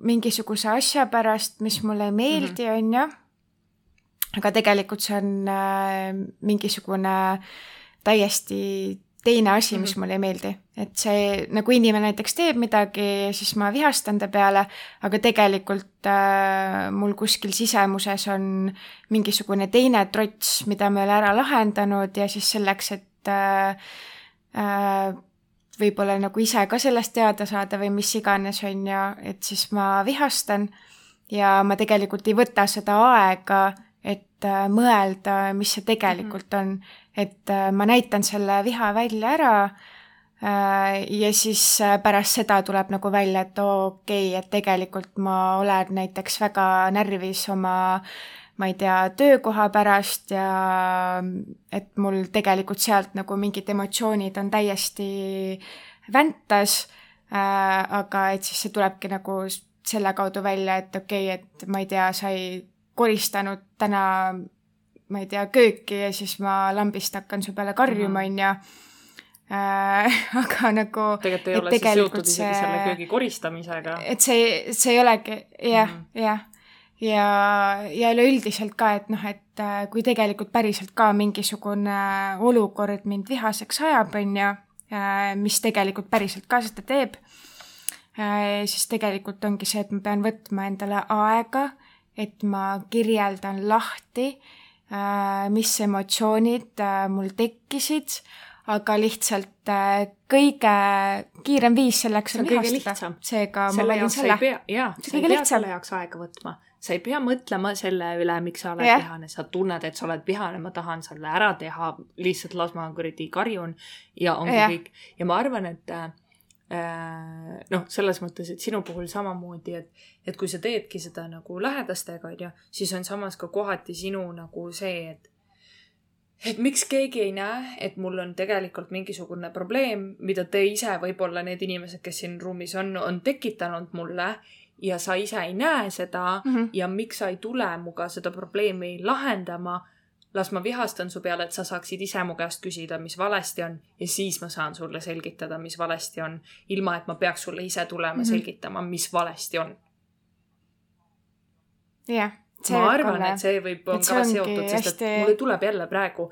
mingisuguse asja pärast, mis mulle ei meeldi, mhm. on ju aga tegelikult see on äh, mingisugune täiesti teine asi, mis -hmm. mulle ei meeldi. et see, nagu inimene näiteks teeb midagi, siis ma vihastan ta peale, aga tegelikult äh, mul kuskil sisemuses on mingisugune teine trots, mida me ei ole ära lahendanud ja siis selleks, et äh, äh, võib-olla nagu ise ka sellest teada saada või mis iganes, on ju, et siis ma vihastan ja ma tegelikult ei võta seda aega et äh, mõelda, mis see tegelikult mm -hmm. on. Et äh, ma näitan selle viha välja ära äh, ja siis pärast seda tuleb nagu välja, et okei okay,, et tegelikult ma olen näiteks väga närvis oma ma ei tea, töökoha pärast ja et mul tegelikult sealt nagu mingid emotsioonid on täiesti väntas äh,, aga et siis see tulebki nagu selle kaudu välja, et okei okay,, et ma ei tea, sa ei koristanud täna, ma ei tea, kööki ja siis ma lambist hakkan su peale karjuma, onju äh, aga nagu. tegelikult ei ole siis seotud isegi see, selle köögi koristamisega. et see, see ei olegi jah mm, -hmm. jah. ja, ja üleüldiselt ka, et noh, et äh, kui tegelikult päriselt ka mingisugune olukord mind vihaseks ajab, on ju, äh, mis tegelikult päriselt ka seda teeb, siis tegelikult ongi see, et ma pean võtma endale aega et ma kirjeldan lahti, äh, mis emotsioonid äh, mul tekkisid, aga lihtsalt äh, kõige kiirem viis selleks on vihastada. seega ma valin selle. jaa, sa ei pea selle jaoks aega võtma. sa ei pea mõtlema selle üle, miks sa oled yeah. vihane, sa tunned, et sa oled vihane, ma tahan selle ära teha, lihtsalt las ma kuradi karjun ja ongi yeah. kõik. ja ma arvan, et äh, Äh, noh, selles mõttes, et sinu puhul samamoodi, et, et kui sa teedki seda nagu lähedastega, onju, siis on samas ka kohati sinu nagu see, et et miks keegi ei näe, et mul on tegelikult mingisugune probleem, mida te ise, võib-olla need inimesed, kes siin ruumis on, on tekitanud mulle ja sa ise ei näe seda mm -hmm. ja miks sa ei tule muga seda probleemi lahendama las ma vihastan su peale, et sa saaksid ise mu käest küsida, mis valesti on ja siis ma saan sulle selgitada, mis valesti on, ilma et ma peaks sulle ise tulema mm -hmm. selgitama, mis valesti on. jah ma arvan, et see võib, on ka seotud, sest hästi... et mulle tuleb jälle praegu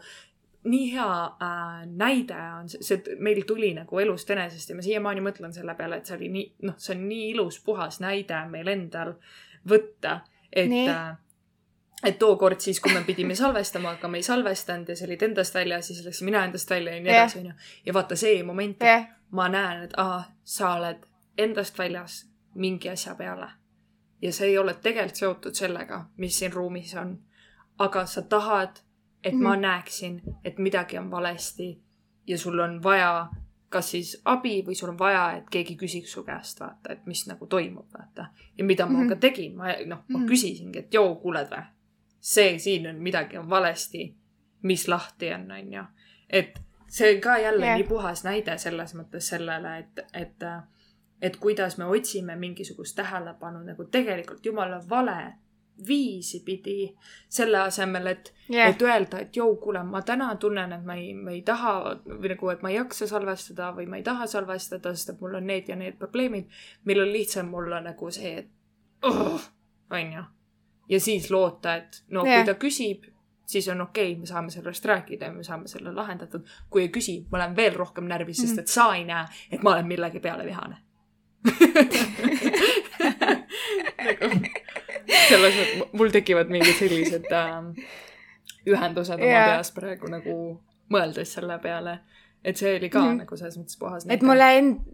nii hea äh, näide on see, see, meil tuli nagu elust enesest ja ma siiamaani mõtlen selle peale, et see oli nii, noh, see on nii ilus, puhas näide meil endal võtta, et äh, et tookord siis, kui me pidime salvestama, aga me ei salvestanud ja sa olid endast väljas, siis läksin mina endast välja ja nii edasi, onju. ja vaata see moment yeah., ma näen, et aa, sa oled endast väljas mingi asja peale ja see ei ole tegelikult seotud sellega, mis siin ruumis on. aga sa tahad, et mm -hmm. ma mhm. näeksin, et midagi on valesti ja sul on vaja kas siis abi või sul on vaja, et keegi küsiks su käest, vaata, et mis nagu toimub, vaata. ja mida ma mm -hmm. ka tegin, ma noh, ma mm -hmm. küsisingi, et joo, kuuled või? See siin on, midagi on valesti. mis lahti on, on ju. et see on ka jälle yeah. nii puhas näide selles mõttes sellele, et, et et kuidas me otsime mingisugust tähelepanu nagu tegelikult jumala vale viisi pidi, selle asemel, et yeah., et öelda, et jõu, kuule, ma täna tunnen, et ma ei, ma ei taha või nagu, et ma ei jaksa salvestada või ma ei taha salvestada, sest et mul on need ja need probleemid, millel lihtsam olla nagu see, et oh, on ju. Ja siis loota, et no yeah. kui ta küsib, siis on okei okay,, me saame sellest rääkida ja me saame selle lahendatud. kui ei küsi, ma olen veel rohkem närvis sest et sa ei näe, et ma olen millegi peale vihane nagu selles mõttes, mul tekivad mingid sellised äh, ühendused oma yeah. peas praegu nagu mõeldes selle peale. et see oli ka mm -hmm. nagu selles mõttes puhas et mulle end-,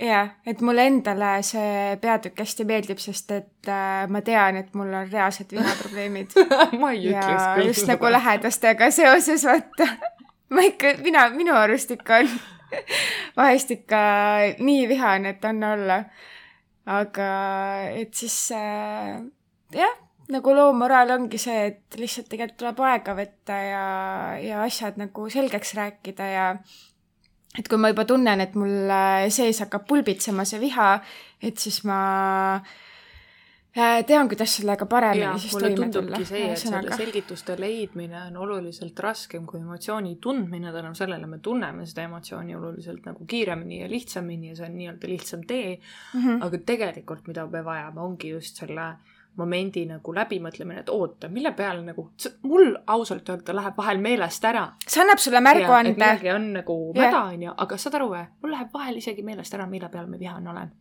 jah, et mulle endale see peatükk hästi meeldib, sest et äh, ma tean, et mul on reaalsed vihaprobleemid ma ei ütleks küll. just nagu lähedastega seoses, vaata. ma ikka, mina, minu arust ikka on vahest ikka nii vihane, et on olla. aga et siis äh, jah, nagu loo moraal ongi see, et lihtsalt tegelikult tuleb aega võtta ja, ja asjad nagu selgeks rääkida ja et kui ma juba tunnen, et mul sees hakkab pulbitsema see viha, et siis ma äh, Äh, tean, kuidas sellega paremini siis toime tulla. see, et selle selgituste leidmine on oluliselt raskem kui emotsiooni tundmine, tänu sellele me tunneme seda emotsiooni oluliselt nagu kiiremini ja lihtsamini ja see on nii-öelda lihtsam tee mm. -hmm. aga tegelikult, mida me vajame, ongi just selle momendi nagu läbimõtlemine, et oota, mille peale nagu, mul ausalt öelda läheb vahel meelest ära. see annab sulle märguande. midagi on nagu mäda, onju, aga saad aru või, mul läheb vahel isegi meelest ära, mille peale ma vihane olen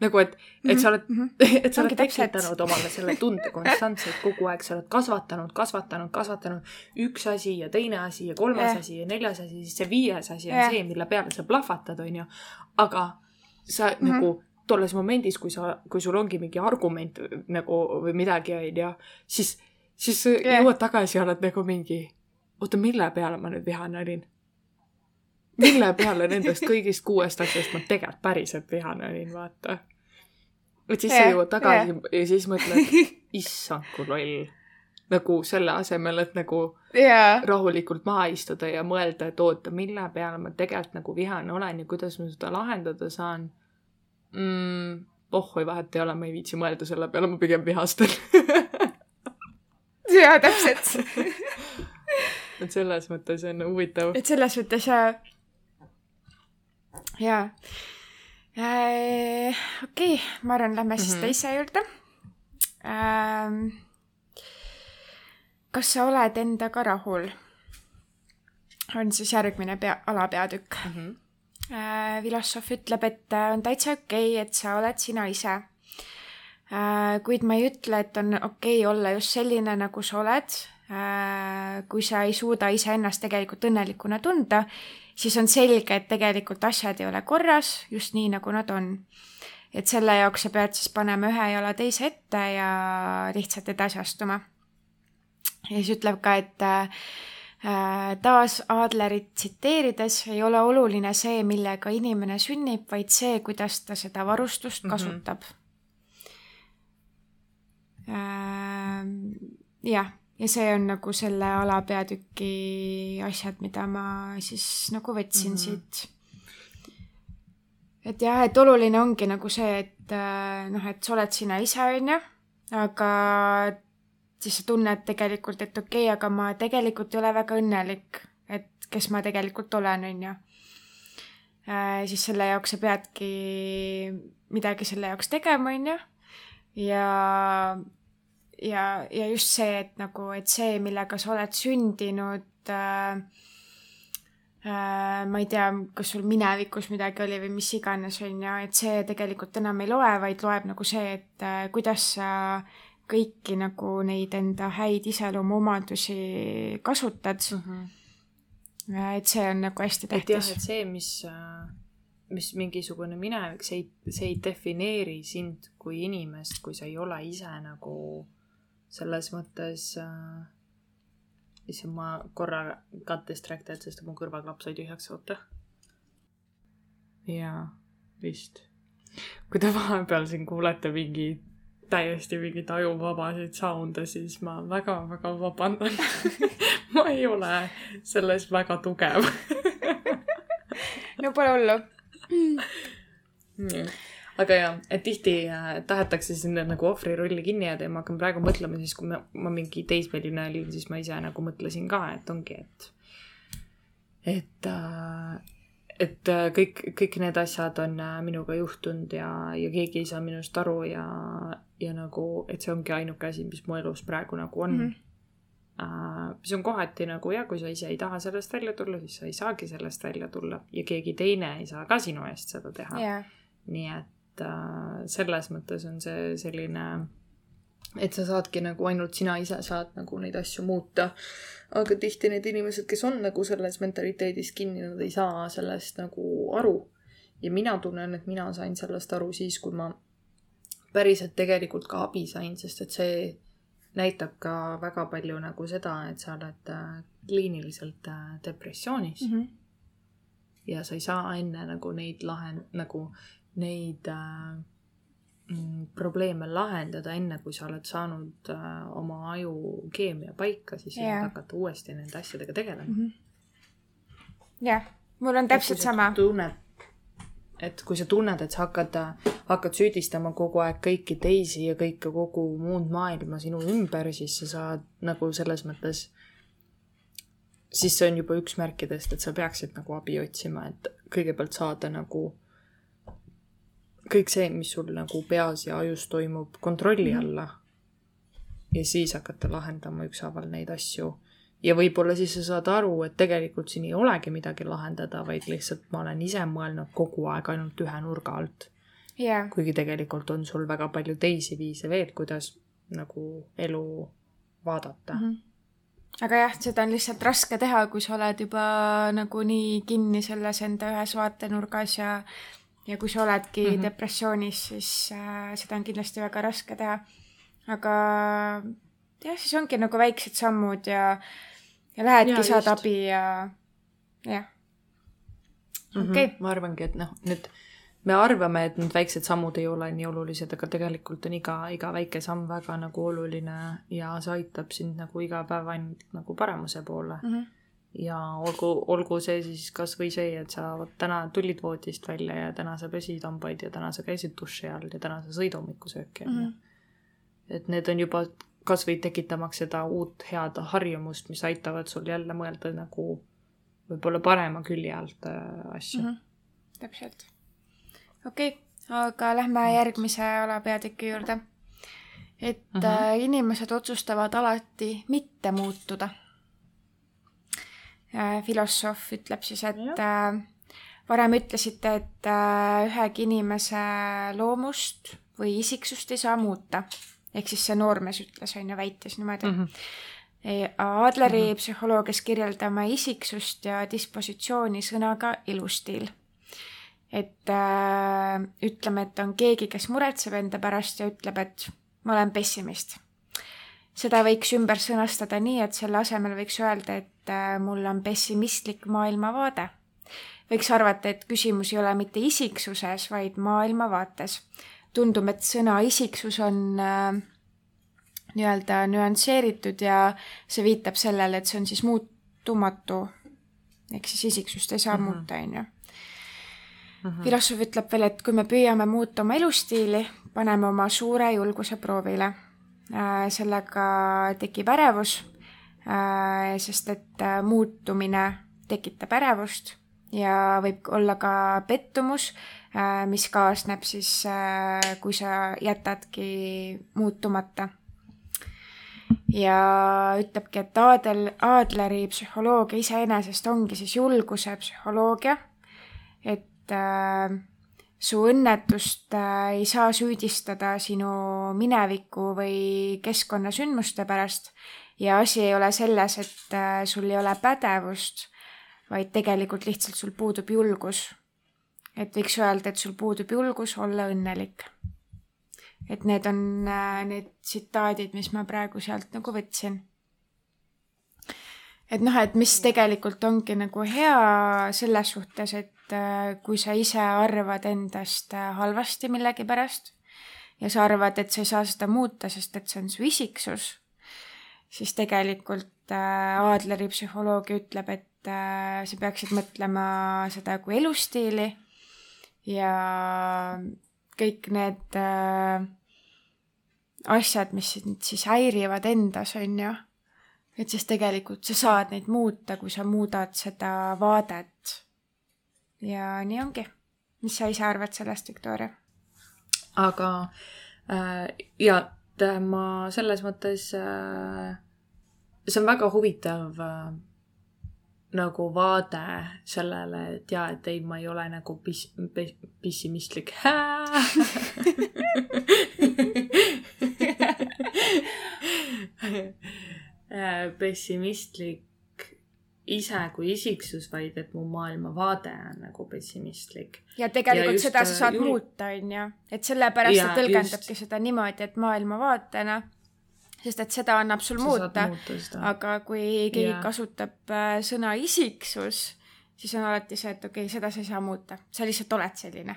nagu et, et sa oled mm, -hmm. et sa oled tekitanud omale selle tunde konstantselt kogu aeg, sa oled kasvatanud, kasvatanud, kasvatanud üks asi ja teine asi ja kolmas yeah. asi ja neljas asi, siis see viies asi on yeah. see, mille peale sa plahvatad, onju. aga sa mm -hmm. nagu tolles momendis, kui sa, kui sul ongi mingi argument nagu või midagi, onju, siis, siis yeah. jõuad tagasi ja oled nagu mingi, oota, mille peale ma nüüd vihane olin? mille peale nendest kõigist kuuest asjast ma tegelikult päriselt vihane olin, vaata. et siis yeah, sa jõuad tagasi yeah. ja siis mõtled, issand kui loll. nagu selle asemel, et nagu yeah. rahulikult maha istuda ja mõelda, et oota, mille peale ma tegelikult nagu vihane olen ja kuidas ma seda lahendada saan mm,. pohhui, vahet ei ole, ma ei viitsi mõelda selle peale, ma pigem vihastan jaa, täpselt et selles mõttes on huvitav. et selles mõttes jaa jaa äh,. okei okay,, ma arvan, lähme siis mm -hmm. teise juurde ähm,. kas sa oled endaga rahul? on siis järgmine pea, alapeatükk mm. -hmm. Äh, filosoof ütleb, et äh, on täitsa okei okay,, et sa oled sina ise äh,. kuid ma ei ütle, et on okei okay olla just selline, nagu sa oled kui sa ei suuda iseennast tegelikult õnnelikuna tunda siis on selge, et tegelikult asjad ei ole korras just nii, nagu nad on. et selle jaoks sa pead siis panema ühe jala teise ette ja lihtsalt edasi astuma. ja siis ütleb ka, et taas Adlerit tsiteerides ei ole oluline see, millega inimene sünnib, vaid see, kuidas ta seda varustust mm -hmm. kasutab. Äh, jah ja see on nagu selle alapeatüki asjad, mida ma siis nagu võtsin mm -hmm. siit. et jah, et oluline ongi nagu see, et äh, noh, et sa oled sina ise, onju, aga siis sa tunned tegelikult, et okei okay,, aga ma tegelikult ei ole väga õnnelik, et kes ma tegelikult olen, onju. Äh, siis selle jaoks sa peadki midagi selle jaoks tegema, onju ja, ja, ja just see, et nagu, et see, millega sa oled sündinud äh,, äh, ma ei tea, kas sul minevikus midagi oli või mis iganes, on ju, et see tegelikult enam ei loe, vaid loeb nagu see, et äh, kuidas sa kõiki nagu neid enda häid iseloomuomadusi kasutad mm. -hmm. et see on nagu hästi tähtis. et jah, et see, mis mis mingisugune minevik, see ei, see ei defineeri sind kui inimest, kui sa ei ole ise nagu selles mõttes äh,. issand, ma korra got distracted, sest mu kõrvaklapp sai tühjaks, oota. jaa, vist. kui te vahepeal siin kuulete mingi täiesti mingeid ajuvabasid sound'e, siis ma väga-väga vabandan. Ma ei ole selles väga tugev. No pole hullu. Mm.. aga jaa, et tihti äh, tahetakse sinna nagu ohvri rolli kinni jääda ja ma hakkan praegu mõtlema siis, kui ma, ma mingi teismeline olin, siis ma ise nagu mõtlesin ka, et ongi, et, et äh, et äh, kõik, kõik need asjad on äh, minuga juhtunud ja, ja keegi ei saa minust aru ja, ja nagu, et see ongi ainuke asi, mis mu elus praegu nagu on. Mm. -hmm mis on kohati nagu jah, kui sa ise ei taha sellest välja tulla, siis sa ei saagi sellest välja tulla ja keegi teine ei saa ka sinu eest seda teha. Yeah.. nii et äh, selles mõttes on see selline, et sa saadki nagu ainult sina ise saad nagu neid asju muuta. aga tihti need inimesed, kes on nagu selles mentaliteedis kinni, nad ei saa sellest nagu aru. ja mina tunnen, et mina sain sellest aru siis, kui ma päriselt tegelikult ka abi sain, sest et see näitab ka väga palju nagu seda, et sa oled äh, kliiniliselt äh, depressioonis mm. -hmm. ja sa ei saa enne nagu neid lahend-, nagu neid äh, probleeme lahendada, enne kui sa oled saanud äh, oma aju keemia paika, siis yeah. hakata uuesti nende asjadega tegelema mm. -hmm. jah, mul on täpselt sama. tunned et kui sa tunned, et sa hakkad, hakkad süüdistama kogu aeg kõiki teisi ja kõike, kogu muud maailma sinu ümber, siis sa saad nagu selles mõttes, siis see on juba üks märkidest, et sa peaksid nagu abi otsima, et kõigepealt saada nagu kõik see, mis sul nagu peas ja ajus toimub, kontrolli mhm. alla. ja siis hakata lahendama ükshaaval neid asju ja võib-olla siis sa saad aru, et tegelikult siin ei olegi midagi lahendada, vaid lihtsalt ma olen ise mõelnud kogu aeg ainult ühe nurga alt yeah.. kuigi tegelikult on sul väga palju teisi viise veel, kuidas nagu elu vaadata mm. -hmm aga jah, seda on lihtsalt raske teha, kui sa oled juba nagu nii kinni selles enda ühes vaatenurgas ja ja kui sa oledki mm -hmm. depressioonis, siis äh, seda on kindlasti väga raske teha. aga jah, siis ongi nagu väiksed sammud ja ja lähedki, saad abi ja jah. Mhm. okei ma arvangi, et noh, nüüd me arvame, et need väiksed sammud ei ole nii olulised, aga tegelikult on iga, iga väike samm väga nagu oluline ja see aitab sind nagu iga päev ainult nagu paremuse poole mm. -hmm. Ja olgu, olgu see siis kasvõi see, et sa vot täna tulid voodist välja ja täna sa pesid hambaid ja täna sa käisid duši all ja täna sa sõid hommikusööki onju mm -hmm.. et need on juba kasvõi tekitamaks seda uut head harjumust, mis aitavad sul jälle mõelda nagu võib-olla parema külje alt äh, asju mm. -hmm. täpselt. okei okay,, aga lähme järgmise alapeatüki juurde. et mm -hmm. inimesed otsustavad alati mitte muutuda. Filosoof ütleb siis, et äh, varem ütlesite, et äh, ühegi inimese loomust või isiksust ei saa muuta ehk siis see noormees ütles, on ju, väitis niimoodi mm. -hmm. Adleri mm -hmm. psühholoogias kirjeldame isiksust ja dispositsiooni sõnaga elustiil. et äh, ütleme, et on keegi, kes muretseb enda pärast ja ütleb, et ma olen pessimist. seda võiks ümber sõnastada nii, et selle asemel võiks öelda, et äh, mul on pessimistlik maailmavaade. võiks arvata, et küsimus ei ole mitte isiksuses, vaid maailmavaates tundub, et sõna isiksus on äh, nii-öelda nüansseeritud ja see viitab sellele, et see on siis muutumatu. ehk siis isiksust ei saa mm -hmm. muuta, on ju. Mhm. filosoof ütleb veel, et kui me püüame muuta oma elustiili, paneme oma suure julguse proovile äh,. sellega tekib ärevus sest et äh, muutumine tekitab ärevust ja võib olla ka pettumus, mis kaasneb siis, kui sa jätadki muutumata. Ja ütlebki, et Aadel, Aadleri psühholoogia iseenesest ongi siis julguse psühholoogia, et äh, su õnnetust äh, ei saa süüdistada sinu mineviku või keskkonnasündmuste pärast ja asi ei ole selles, et äh, sul ei ole pädevust, vaid tegelikult lihtsalt sul puudub julgus. et võiks öelda, et sul puudub julgus olla õnnelik et need on äh, need tsitaadid, mis ma praegu sealt nagu võtsin. et noh, et mis tegelikult ongi nagu hea selles suhtes, et äh, kui sa ise arvad endast halvasti millegipärast ja sa arvad, et sa ei saa seda muuta, sest et see on su isiksus, siis tegelikult Aadleri psühholoogia ütleb, et sa peaksid mõtlema seda kui elustiili ja kõik need äh, asjad, mis sind siis häirivad endas, on ju. et siis tegelikult sa saad neid muuta, kui sa muudad seda vaadet. ja nii ongi. mis sa ise arvad sellest, Viktoria? aga äh, ja ma selles mõttes äh,, see on väga huvitav äh, nagu vaade sellele, et jaa, et ei, ma ei ole nagu pis-, pessimistlik pessimistlik ise kui isiksus, vaid et mu maailmavaade on nagu pessimistlik. ja tegelikult ja seda sa saad jul... muuta, on ju. et sellepärast ta tõlgendabki just... seda niimoodi, et maailmavaatena sest et seda annab sul sa muuta, aga kui keegi yeah. kasutab äh, sõna isiksus, siis on alati see, et okei okay,, seda sa ei saa muuta, sa lihtsalt oled selline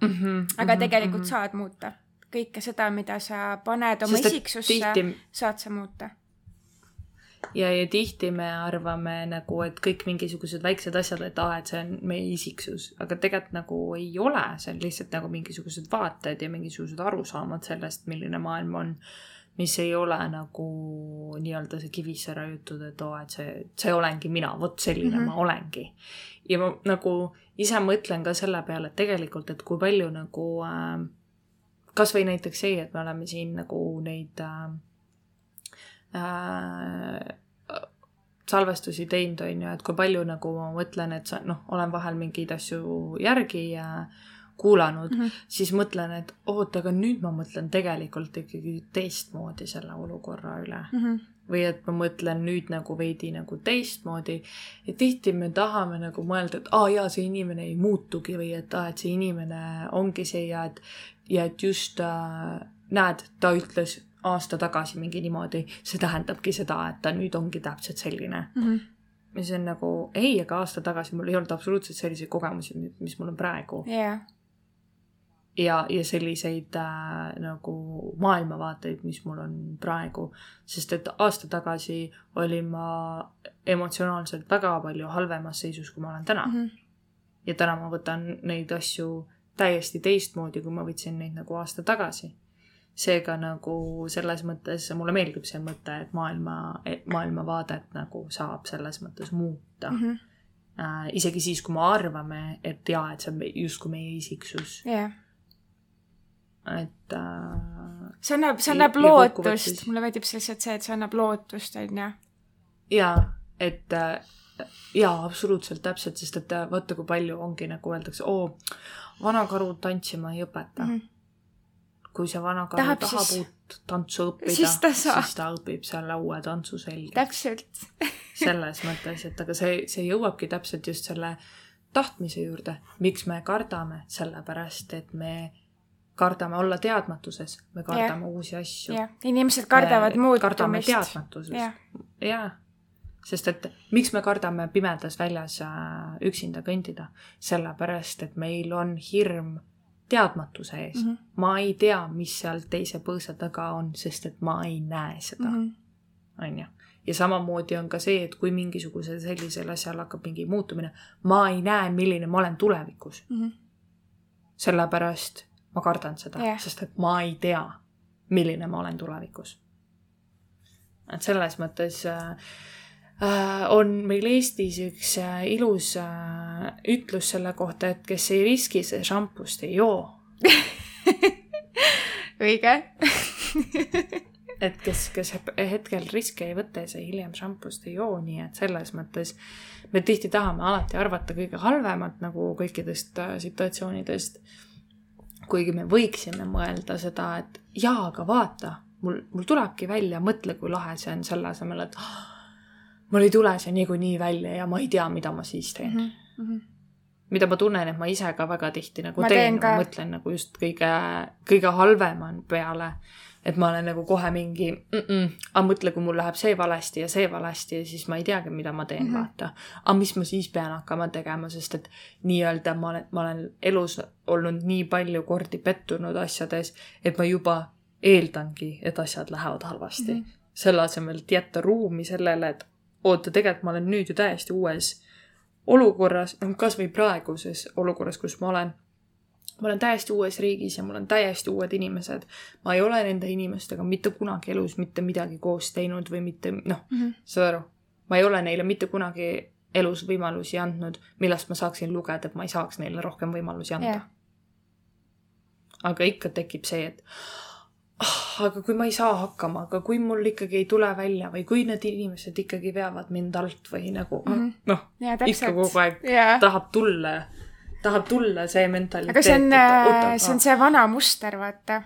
mm. -hmm, aga mm -hmm, tegelikult mm -hmm. saad muuta kõike seda, mida sa paned oma sest isiksusse tihti..., saad sa muuta ja, ja tihti me arvame nagu, et kõik mingisugused väiksed asjad, et aa, et see on meie isiksus, aga tegelikult nagu ei ole, see on lihtsalt nagu mingisugused vaated ja mingisugused arusaamad sellest, milline maailm on mis ei ole nagu nii-öelda see Kivissära jutud, et oo, et see, see olengi mina, vot selline mm -hmm. ma olengi. ja ma nagu ise mõtlen ka selle peale, et tegelikult, et kui palju nagu äh, kasvõi näiteks see, et me oleme siin nagu neid äh, äh, salvestusi teinud, on ju, et kui palju nagu ma mõtlen, et sa noh, olen vahel mingeid asju järgi ja kuulanud mm, -hmm. siis mõtlen, et oot, aga nüüd ma mõtlen tegelikult ikkagi teistmoodi selle olukorra üle mm. -hmm. või et ma mõtlen nüüd nagu veidi nagu teistmoodi ja tihti me tahame nagu mõelda, et aa jaa, see inimene ei muutugi või et aa, et see inimene ongi see ja et, ja et just äh, näed, ta ütles aasta tagasi mingi niimoodi, see tähendabki seda, et ta nüüd ongi täpselt selline mm. -hmm ja see on nagu ei, aga aasta tagasi mul ei olnud absoluutselt selliseid kogemusi, mis mul on praegu yeah ja, ja selliseid äh, nagu maailmavaateid, mis mul on praegu. sest et aasta tagasi olin ma emotsionaalselt väga palju halvemas seisus, kui ma olen täna mm. -hmm. ja täna ma võtan neid asju täiesti teistmoodi, kui ma võtsin neid nagu aasta tagasi. Seega nagu selles mõttes mulle meeldib see mõte, et maailma, maailmavaadet nagu saab selles mõttes muuta mm. -hmm. Äh, isegi siis, kui me arvame, et jaa, et see on justkui meie isiksus yeah et äh, see annab, see annab lootust, mulle meeldib lihtsalt see, et see annab lootust, on ju. jaa, et äh, jaa, absoluutselt täpselt, sest et äh, vaata, kui palju ongi nagu öeldakse, oo, vana karu tantsima ei õpeta mm. -hmm. Kui see vana karu tahab, tahab siis... uut tantsu õppida, siis ta, õpib selle uue tantsu selgeks. täpselt selles mõttes, et aga see, see jõuabki täpselt just selle tahtmise juurde, miks me kardame, sellepärast et me kardame olla teadmatuses, me kardame yeah. uusi asju inimesed kardavad muutumist. kardame teadmatusest yeah., jaa. sest et miks me kardame pimedas väljas äh, üksinda kõndida? sellepärast, et meil on hirm teadmatuse ees mm. -hmm. ma ei tea, mis seal teise põõsa taga on, sest et ma ei näe seda. Mhm. on ju? ja samamoodi on ka see, et kui mingisugusel sellisel asjal hakkab mingi muutumine, ma ei näe, milline ma olen tulevikus mm. -hmm. sellepärast ma kardan seda yeah., sest et ma ei tea, milline ma olen tulevikus. et selles mõttes äh, äh, on meil Eestis üks äh, ilus äh, ütlus selle kohta, et kes ei riski, see šampust ei joo õige et kes, kes hetkel riske ei võta ja see hiljem šampust ei joo, nii et selles mõttes me tihti tahame alati arvata kõige halvemat nagu kõikidest äh, situatsioonidest. kuigi me võiksime mõelda seda, et jaa, aga vaata, mul, mul tulebki välja, mõtle, kui lahe see on, selle asemel, et oh, mul ei tule see niikuinii välja ja ma ei tea, mida ma siis teen mm. -hmm mida ma tunnen, et ma ise ka väga tihti nagu ma teen, teen, ma mõtlen nagu just kõige, kõige halvema peale. et ma olen nagu kohe mingi mm, -mm, aga mõtle, kui mul läheb see valesti ja see valesti ja siis ma ei teagi, mida ma teen mm, -hmm. vaata. aga mis ma siis pean hakkama tegema, sest et nii-öelda ma olen, ma olen elus olnud nii palju kordi pettunud asjades, et ma juba eeldangi, et asjad lähevad halvasti mm. -hmm. selle asemel, et jätta ruumi sellele, et oota, tegelikult ma olen nüüd ju täiesti uues olukorras, noh kasvõi praeguses olukorras, kus ma olen, ma olen täiesti uues riigis ja mul on täiesti uued inimesed. ma ei ole nende inimestega mitte kunagi elus mitte midagi koos teinud või mitte, noh mm -hmm., saad aru? ma ei ole neile mitte kunagi elus võimalusi andnud, millest ma saaksin lugeda, et ma ei saaks neile rohkem võimalusi anda yeah.. aga ikka tekib see, et aga kui ma ei saa hakkama, aga kui mul ikkagi ei tule välja või kui need inimesed ikkagi veavad mind alt või nagu mm -hmm. noh, ikka kogu aeg ja. tahab tulla, tahab tulla see mentaliteet. aga see on, äh, see on see vana muster, vaata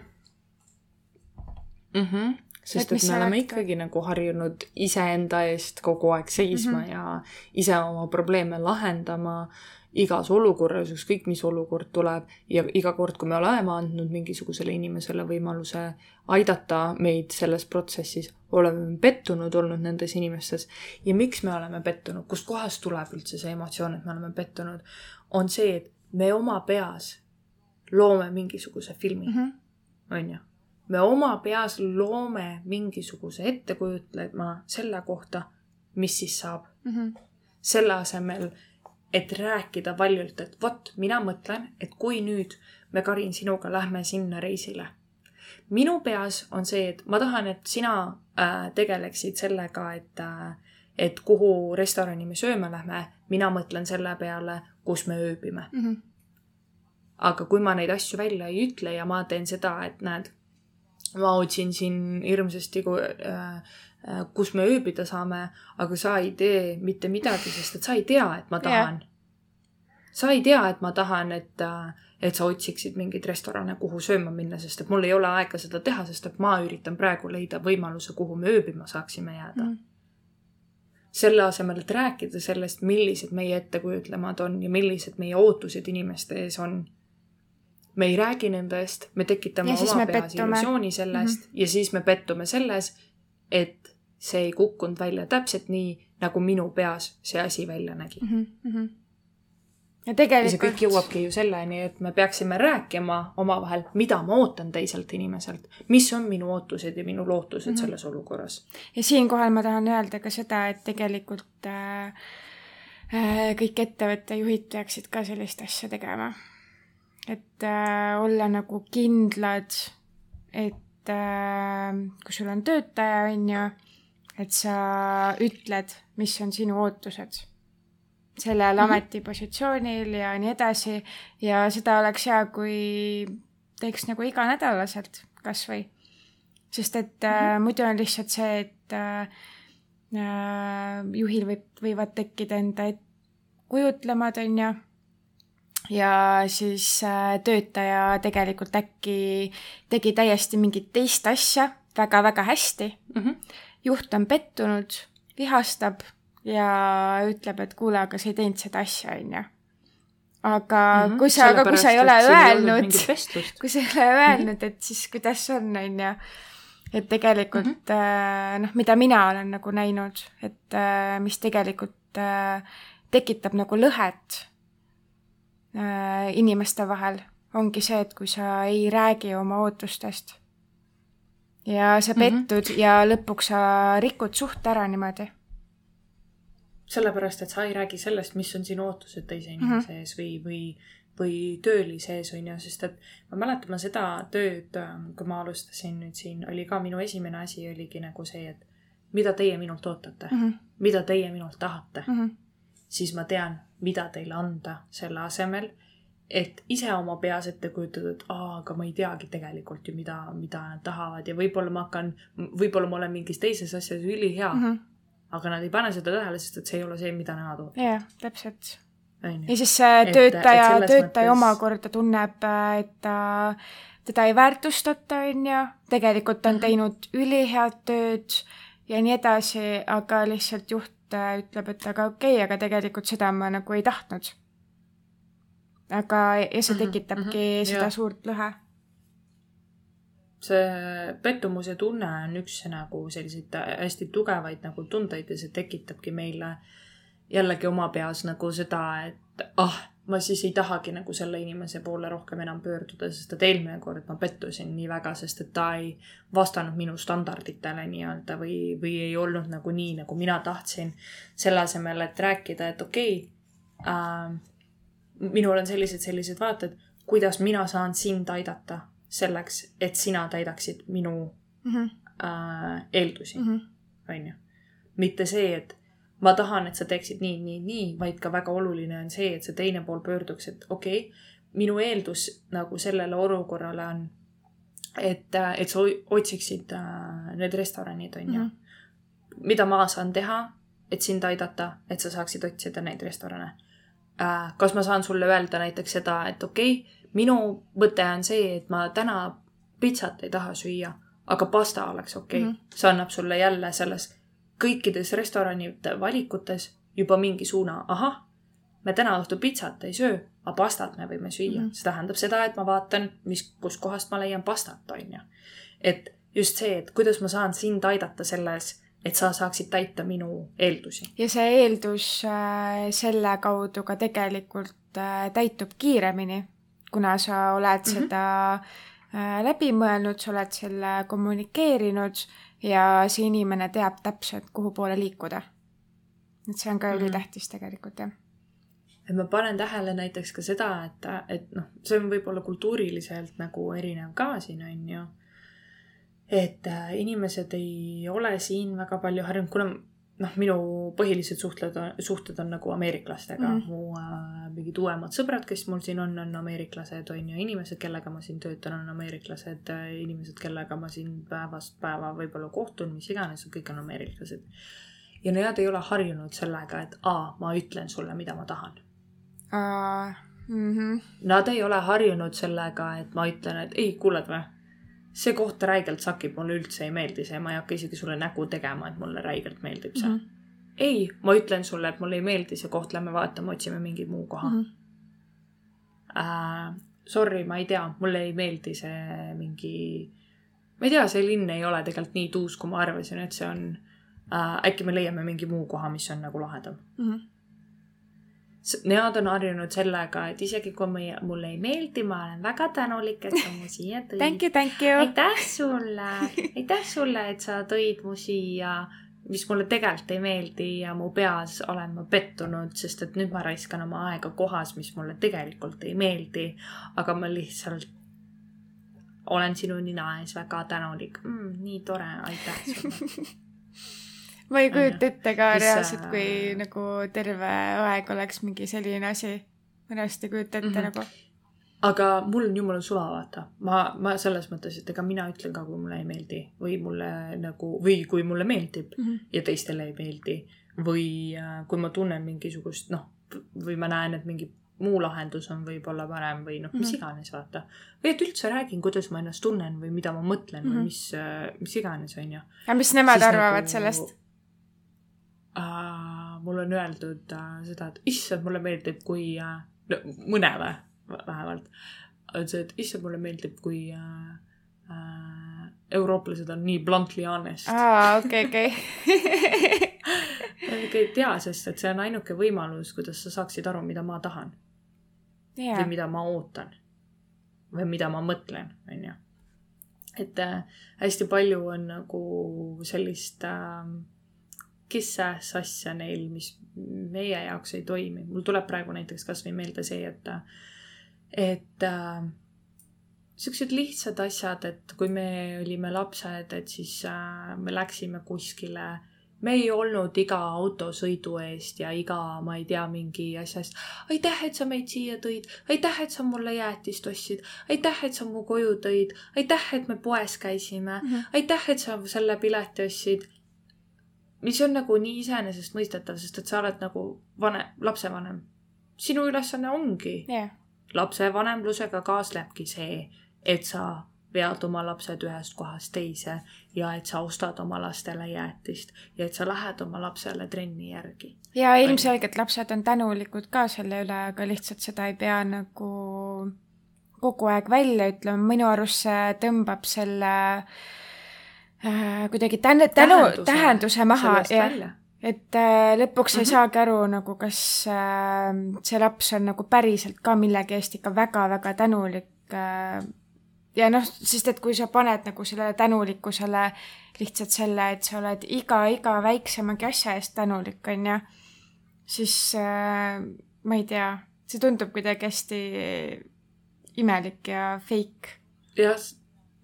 mm. -hmm. sest et, et me oleme oled... ikkagi nagu harjunud iseenda eest kogu aeg seisma mm -hmm. ja ise oma probleeme lahendama igas olukorras, ükskõik mis olukord tuleb ja iga kord, kui me oleme andnud mingisugusele inimesele võimaluse aidata meid selles protsessis, oleme pettunud olnud nendes inimestes. ja miks me oleme pettunud, kustkohast tuleb üldse see emotsioon, et me oleme pettunud, on see, et me oma peas loome mingisuguse filmi mm, -hmm. on ju me oma peas loome mingisuguse ettekujutlema selle kohta, mis siis saab mm. -hmm. selle asemel, et rääkida valjult, et vot, mina mõtlen, et kui nüüd me, Karin, sinuga lähme sinna reisile. minu peas on see, et ma tahan, et sina äh, tegeleksid sellega, et äh,, et kuhu restorani me sööma lähme, mina mõtlen selle peale, kus me ööbime mm. -hmm. aga kui ma neid asju välja ei ütle ja ma teen seda, et näed, ma otsin siin hirmsasti äh, kus me ööbida saame, aga sa ei tee mitte midagi, sest et sa ei tea, et ma tahan yeah.. sa ei tea, et ma tahan, et, äh, et sa otsiksid mingeid restorane, kuhu sööma minna, sest et mul ei ole aega seda teha, sest et ma üritan praegu leida võimaluse, kuhu me ööbima saaksime jääda mm. selle asemel, et rääkida sellest, millised meie ettekujutlemad on ja millised meie ootused inimeste ees on me ei räägi nendest, me tekitame oma peas illusiooni sellest mm -hmm. ja siis me pettume selles, et see ei kukkunud välja täpselt nii, nagu minu peas see asi välja nägi mm. -hmm. ja tegelikult. see kõik jõuabki ju selleni, et me peaksime rääkima omavahel, mida ma ootan teiselt inimeselt, mis on minu ootused ja minu lootused mm -hmm. selles olukorras. ja siinkohal ma tahan öelda ka seda, et tegelikult äh, äh, kõik ettevõtte juhid peaksid ka sellist asja tegema. et äh, olla nagu kindlad, et et äh, kui sul on töötaja, on ju, et sa ütled, mis on sinu ootused sellel mm -hmm. ametipositsioonil ja nii edasi ja seda oleks hea, kui teeks nagu iganädalaselt kasvõi. sest et mm -hmm. äh, mhm. muidu on lihtsalt see, et äh, äh, juhil võib, võivad tekkida enda kujutlemad, on ju ja siis äh, töötaja tegelikult äkki tegi täiesti mingit teist asja väga-väga hästi mm. -hmm. Juht on pettunud, vihastab ja ütleb, et kuule, aga sa ei teinud seda asja, onju. aga mm -hmm. kui sa, aga kui sa ei ole öelnud, kui sa ei ole öelnud mm, -hmm. et siis kuidas on, onju. et tegelikult mm -hmm. noh, mida mina olen nagu näinud, et äh, mis tegelikult tekitab nagu lõhet äh, inimeste vahel ongi see, et kui sa ei räägi oma ootustest ja sa mhm. pettud mm -hmm. ja lõpuks sa rikud suhte ära niimoodi. sellepärast, et sa ei räägi sellest, mis on sinu ootused teise inimese mm -hmm. ees või, või, või tööli sees, on ju, sest et ma mäletan, ma seda tööd, ähm, kui ma alustasin nüüd siin, oli ka minu esimene asi oligi nagu see, et mida teie minult ootate mm, -hmm. mida teie minult tahate mm, -hmm. siis ma tean, mida teile anda selle asemel, et ise oma peas ette kujutada, et aa, aga ma ei teagi tegelikult ju, mida, mida nad tahavad ja võib-olla ma hakkan, võib-olla ma olen mingis teises asjas ülihea mm. -hmm. aga nad ei pane seda tähele, sest et see ei ole see, mida nemad ootavad. jah, täpselt. ja siis see töötaja, töötaja mõttes... omakorda tunneb, et ta, teda ei väärtustata, onju. tegelikult ta on -hmm. teinud ülihead tööd ja nii edasi, aga lihtsalt juht ütleb, et aga okei okay,, aga tegelikult seda ma nagu ei tahtnud aga, ja see mhm, tekitabki mm -hmm, seda ja. suurt lõhe. see pettumuse tunne on üks nagu selliseid hästi tugevaid nagu tundeid ja see tekitabki meile jällegi oma peas nagu seda, et ah, ma siis ei tahagi nagu selle inimese poole rohkem enam pöörduda, sest et eelmine kord ma pettusin nii väga, sest et ta ei vastanud minu standarditele nii-öelda või, või ei olnud nagu nii, nagu mina tahtsin. selle asemel, et rääkida, et okei okay, äh,, minul on sellised, sellised vaated, kuidas mina saan sind aidata selleks, et sina täidaksid minu mm -hmm. äh, eeldusi mm, -hmm. on ju. mitte see, et ma tahan, et sa teeksid nii, nii, nii, vaid ka väga oluline on see, et see teine pool pöörduks, et okei okay,, minu eeldus nagu sellele olukorrale on, et, et sa otsiksid äh, need restoranid, on ju mm. -hmm. mida ma saan teha, et sind aidata, et sa saaksid otsida neid restorane kas ma saan sulle öelda näiteks seda, et okei okay,, minu mõte on see, et ma täna pitsat ei taha süüa, aga pasta oleks okei okay. mm. -hmm. see annab sulle jälle selles kõikides restoranide valikutes juba mingi suuna, ahah, me täna õhtul pitsat ei söö, aga pastat me võime süüa mm. -hmm. see tähendab seda, et ma vaatan, mis, kuskohast ma leian pastat, on ju. et just see, et kuidas ma saan sind aidata selles et sa saaksid täita minu eeldusi. ja see eeldus äh, selle kaudu ka tegelikult äh, täitub kiiremini, kuna sa oled mm -hmm. seda äh, läbi mõelnud, sa oled selle kommunikeerinud ja see inimene teab täpselt, kuhu poole liikuda. et see on ka mm -hmm. ülitähtis tegelikult, jah et ma panen tähele näiteks ka seda, et, et noh, see on võib-olla kultuuriliselt nagu erinev ka siin on ju et äh, inimesed ei ole siin väga palju harjunud, kuna noh, minu põhilised suhtled, suhted on nagu ameeriklastega mm. -hmm. mu äh, mingid uuemad sõbrad, kes mul siin on, on ameeriklased, on ju, inimesed, kellega ma siin töötan, on ameeriklased, äh, inimesed, kellega ma siin päevast päeva võib-olla kohtun, mis iganes, kõik on ameeriklased. ja nad ei ole harjunud sellega, et aa, ma ütlen sulle, mida ma tahan uh,. Mm -hmm. Nad ei ole harjunud sellega, et ma ütlen, et ei, kuuled või see koht räigelt sakib, mulle üldse ei meeldi see, ma ei hakka isegi sulle nägu tegema, et mulle räigelt meeldib see mm. -hmm. ei, ma ütlen sulle, et mulle ei meeldi see koht, lähme vaatame, otsime mingi muu koha mm. -hmm. Uh, sorry, ma ei tea, mulle ei meeldi see mingi, ma ei tea, see linn ei ole tegelikult nii tuus, kui ma arvasin, et see on uh,. äkki me leiame mingi muu koha, mis on nagu lahedam mm. -hmm Nemad on harjunud sellega, et isegi kui meie, mulle ei meeldi, ma olen väga tänulik, et sa mu siia tõid. Thank you, thank you. aitäh sulle, aitäh sulle, et sa tõid mu siia, mis mulle tegelikult ei meeldi ja mu peas olen ma pettunud, sest et nüüd ma raiskan oma aega kohas, mis mulle tegelikult ei meeldi. aga ma lihtsalt olen sinu nina ees väga tänulik mm,. nii tore, aitäh sulle ma ei kujuta ette ka reaalselt, kui nagu terve aeg oleks mingi selline asi. ma reaalselt ei kujuta ette mm -hmm. nagu. aga mul on jumala suva, vaata. ma, ma selles mõttes, et ega mina ütlen ka, kui mulle ei meeldi või mulle nagu, või kui mulle meeldib mm -hmm. ja teistele ei meeldi. või äh, kui ma tunnen mingisugust, noh, või ma näen, et mingi muu lahendus on võib-olla parem või noh, mis mm -hmm. iganes, vaata. või et üldse räägin, kuidas ma ennast tunnen või mida ma mõtlen mm -hmm. või mhm. mis, äh, mis iganes, on ju. aga mis nemad siis arvavad nagu, sellest? Äh, mulle on öeldud äh, seda, et issand, mulle meeldib, kui äh,, no mõnele vähemalt, on see, et issand, mulle meeldib, kui äh, äh, eurooplased on nii bluntly honest. aa, okei, okei. ei tea, sest et see on ainuke võimalus, kuidas sa saaksid aru, mida ma tahan yeah.. või mida ma ootan. või mida ma mõtlen, on ju. et äh, hästi palju on nagu sellist äh, kes-säs asja neil, mis meie jaoks ei toimi. mul tuleb praegu näiteks kasvõi meelde see, et, et äh, siuksed lihtsad asjad, et kui me olime lapsed, et siis äh, me läksime kuskile me ei olnud iga autosõidu eest ja iga, ma ei tea, mingi asja eest. aitäh, et sa meid siia tõid, aitäh, et sa mulle jäätist ostsid, aitäh, et sa mu koju tõid, aitäh, et me poes käisime mm, -hmm. aitäh, et sa selle pileti ostsid. Mis on nagu nii iseenesestmõistetav, sest et sa oled nagu vanem, lapsevanem. sinu ülesanne ongi yeah. lapsevanemlusega kaasnebki see, et sa vead oma lapsed ühest kohast teise ja et sa ostad oma lastele jäätist ja et sa lähed oma lapsele trenni järgi. ja ilmselgelt lapsed on tänulikud ka selle üle, aga lihtsalt seda ei pea nagu kogu aeg välja ütlema, minu arust see tõmbab selle äh, kuidagi tänu, tänu, tähenduse maha ja et äh, lõpuks mm -hmm. ei mhm. saagi aru nagu, kas äh, see laps on nagu päriselt ka millegi eest ikka väga-väga tänulik äh, ja noh, sest et kui sa paned nagu sellele tänulikkusele lihtsalt selle, et sa oled iga, iga väiksemagi asja eest tänulik, on ju, siis äh, ma ei tea, see tundub kuidagi hästi imelik ja fake. jah,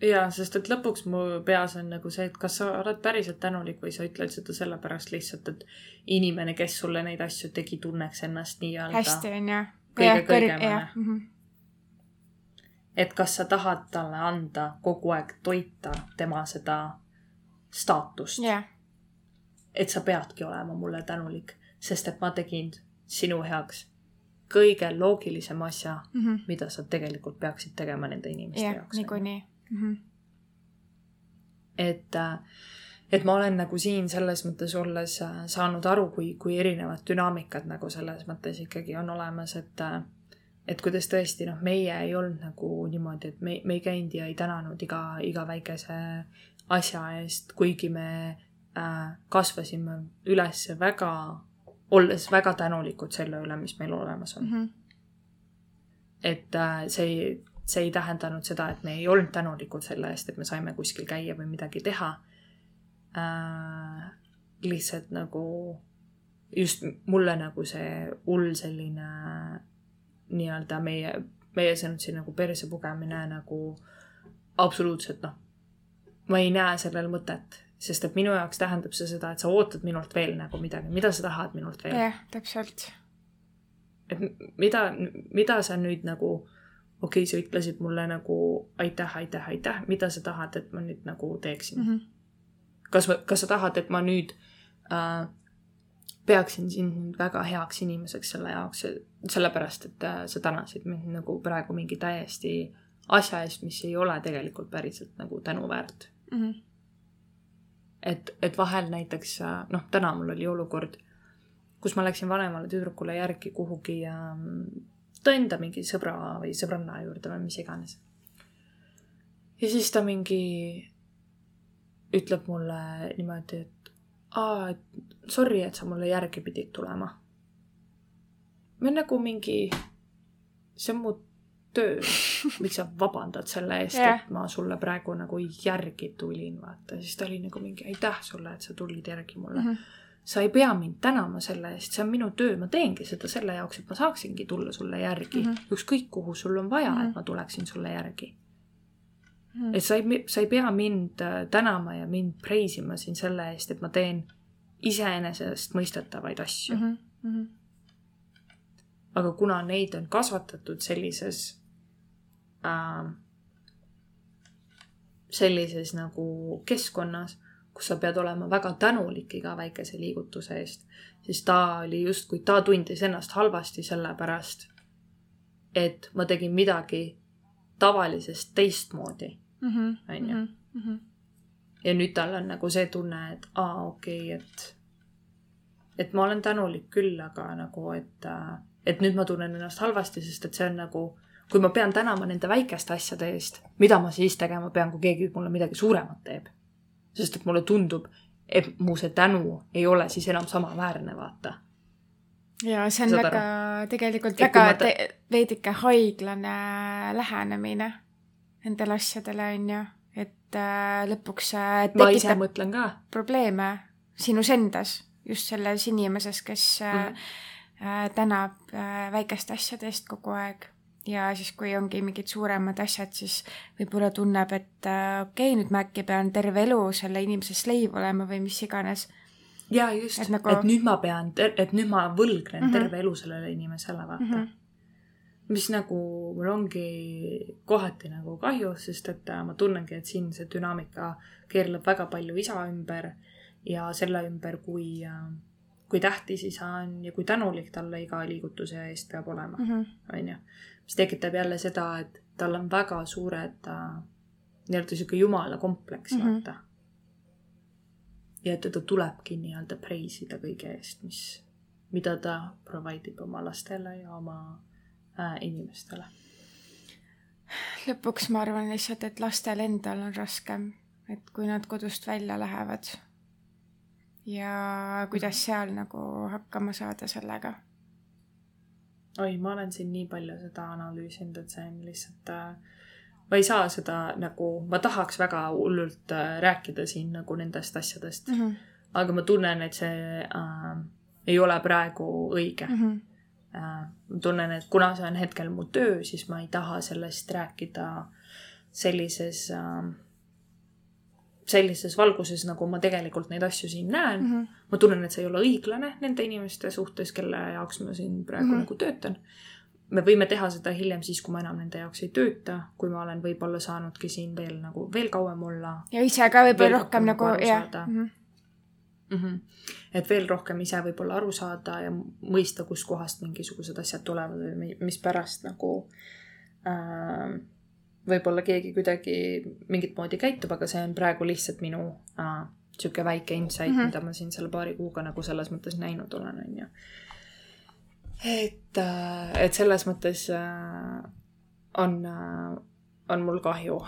jaa, sest et lõpuks mu peas on nagu see, et kas sa oled päriselt tänulik või sa ütled seda sellepärast lihtsalt, et inimene, kes sulle neid asju tegi, tunneks ennast nii-öelda hästi, on ju. kõige kõrgemana mm. -hmm et kas sa tahad talle anda kogu aeg toita tema seda staatust yeah.. et sa peadki olema mulle tänulik, sest et ma tegin sinu heaks kõige loogilisem asja mm, -hmm. mida sa tegelikult peaksid tegema nende inimeste yeah, jaoks. niikuinii mm. -hmm. et, äh, et ma olen nagu siin selles mõttes olles äh, saanud aru, kui, kui erinevad dünaamikad nagu selles mõttes ikkagi on olemas, et äh, et kuidas tõesti noh, meie ei olnud nagu niimoodi, et me, me ei käinud ja ei tänanud iga, iga väikese asja eest, kuigi me äh, kasvasime üles väga, olles väga tänulikud selle üle, mis meil olemas on mm. -hmm. et äh, see see ei tähendanud seda, et me ei olnud tänulikud selle eest, et me saime kuskil käia või midagi teha äh,. lihtsalt nagu just mulle nagu see hull selline nii-öelda meie, meie sõnum siin nagu perse pugemine nagu absoluutselt noh, ma ei näe sellel mõtet, sest et minu jaoks tähendab see seda, et sa ootad minult veel nagu midagi, mida sa tahad minult veel. jah, täpselt. et mida, mida sa nüüd nagu, okei okay,, sa ütlesid mulle nagu aitäh, aitäh, aitäh, mida sa tahad, et ma nüüd nagu teeksin mm? -hmm. kas, kas sa tahad, et ma nüüd äh, peaksin sind väga heaks inimeseks selle jaoks, sellepärast et äh, sa tänasid mind nagu praegu mingi täiesti asja eest, mis ei ole tegelikult päriselt nagu tänuväärt mm. -hmm. et, et vahel näiteks äh, noh, täna mul oli olukord, kus ma läksin vanemale tüdrukule järgi kuhugi ja mm, tõenda mingi sõbra või sõbranna juurde või mis iganes. ja siis ta mingi ütleb mulle niimoodi, et aa, et sorry, et sa mulle järgi pidid tulema. või nagu mingi, see on mu töö, miks sa vabandad selle eest yeah., et ma sulle praegu nagu järgi tulin, vaata, siis ta oli nagu mingi aitäh sulle, et sa tulid järgi mulle mm. -hmm sa ei pea mind tänama selle eest, see on minu töö, ma teengi seda selle jaoks, et ma saaksingi tulla sulle järgi mm -hmm. ükskõik kuhu sul on vaja mm, -hmm. et mhm. ma tuleksin sulle järgi mm.. et sa ei, sa ei pea mind äh, tänama ja mind preisima siin selle eest, et ma teen iseenesestmõistetavaid asju mm. -hmm. aga kuna neid on kasvatatud sellises äh,, sellises nagu keskkonnas, kus sa pead olema väga tänulik iga väikese liigutuse eest, siis ta oli justkui, ta tundis ennast halvasti sellepärast, et ma tegin midagi tavalisest teistmoodi Mhm, onju. Mhm, mhm. ja nüüd tal on nagu see tunne, et aa, okei okay,, et, et ma olen tänulik küll, aga nagu, et, et nüüd ma tunnen ennast halvasti, sest et see on nagu, kui ma pean tänama nende väikeste asjade eest, mida ma siis tegema pean, kui keegi mulle midagi suuremat teeb. Sest et mulle tundub, et mu see tänu ei ole siis enam samaväärne, vaata. Ja see on Saad väga, tegelikult et väga ta... veidike haiglane lähenemine nendele asjadele, on ju, et äh, lõpuks äh, tekitab probleeme sinus endas, just selles inimeses, kes mm äh, tänab äh, väikeste asjade eest kogu aeg. Ja siis, kui ongi mingid suuremad asjad, siis võib-olla tunneb, et äh, okei okay,, nüüd ma äkki pean terve elu selle inimese sleiv olema või mis iganes. ja just, et, nagu... et nüüd ma pean, et nüüd ma võlgnen mm -hmm. terve elu sellele inimesele, vaata mm. -hmm. mis nagu mul ongi kohati nagu kahju, sest et äh, ma tunnengi, et siin see dünaamika keerleb väga palju isa ümber ja selle ümber, kui äh, kui tähtis isa on ja kui tänulik talle iga liigutuse eest peab olema, mhm. onju mis tekitab jälle seda, et tal on väga suured äh, nii-öelda sihuke jumala kompleks mm, -hmm. vaata. ja teda tulebki nii-öelda preisida kõige eest, mis, mida ta provide ib oma lastele ja oma äh, inimestele. lõpuks ma arvan lihtsalt, et lastel endal on raskem, et kui nad kodust välja lähevad ja kuidas mhm. seal nagu hakkama saada sellega oi, ma olen siin nii palju seda analüüsinud, et see on lihtsalt äh, ma ei saa seda nagu, ma tahaks väga hullult äh, rääkida siin nagu nendest asjadest mm. -hmm. aga ma tunnen, et see äh, ei ole praegu õige mm. -hmm. Äh, ma tunnen, et kuna see on hetkel mu töö, siis ma ei taha sellest rääkida sellises äh, sellises valguses, nagu ma tegelikult neid asju siin näen mm. -hmm. ma tunnen, et see ei ole õiglane nende inimeste suhtes, kelle jaoks ma siin praegu mm -hmm. nagu töötan. me võime teha seda hiljem siis, kui ma enam nende jaoks ei tööta, kui ma olen võib-olla saanudki siin veel nagu veel kauem olla. ja ise ka võib-olla rohkem nagu, jah. Mm -hmm. Mm -hmm. et veel rohkem ise võib-olla aru saada ja mõista, kustkohast mingisugused asjad tulevad või mispärast nagu äh, võib-olla keegi kuidagi mingit moodi käitub, aga see on praegu lihtsalt minu äh, sihuke väike insight mm, -hmm. mida ma siin selle paari kuuga nagu selles mõttes näinud olen, on ju. et äh,, et selles mõttes äh, on äh,, on mul kahju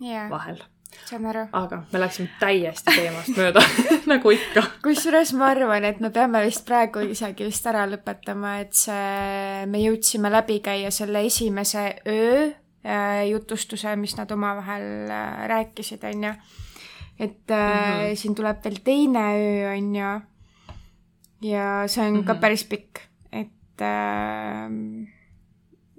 yeah. vahel saan aru. aga me läksime täiesti teemast mööda nagu ikka. kusjuures ma arvan, et me peame vist praegu isegi vist ära lõpetama, et see, me jõudsime läbi käia selle esimese öö jutustuse, mis nad omavahel äh, rääkisid, on ju. et mm -hmm. siin tuleb veel teine öö, on ju. ja see on mm -hmm. ka mhm. päris pikk, et äh,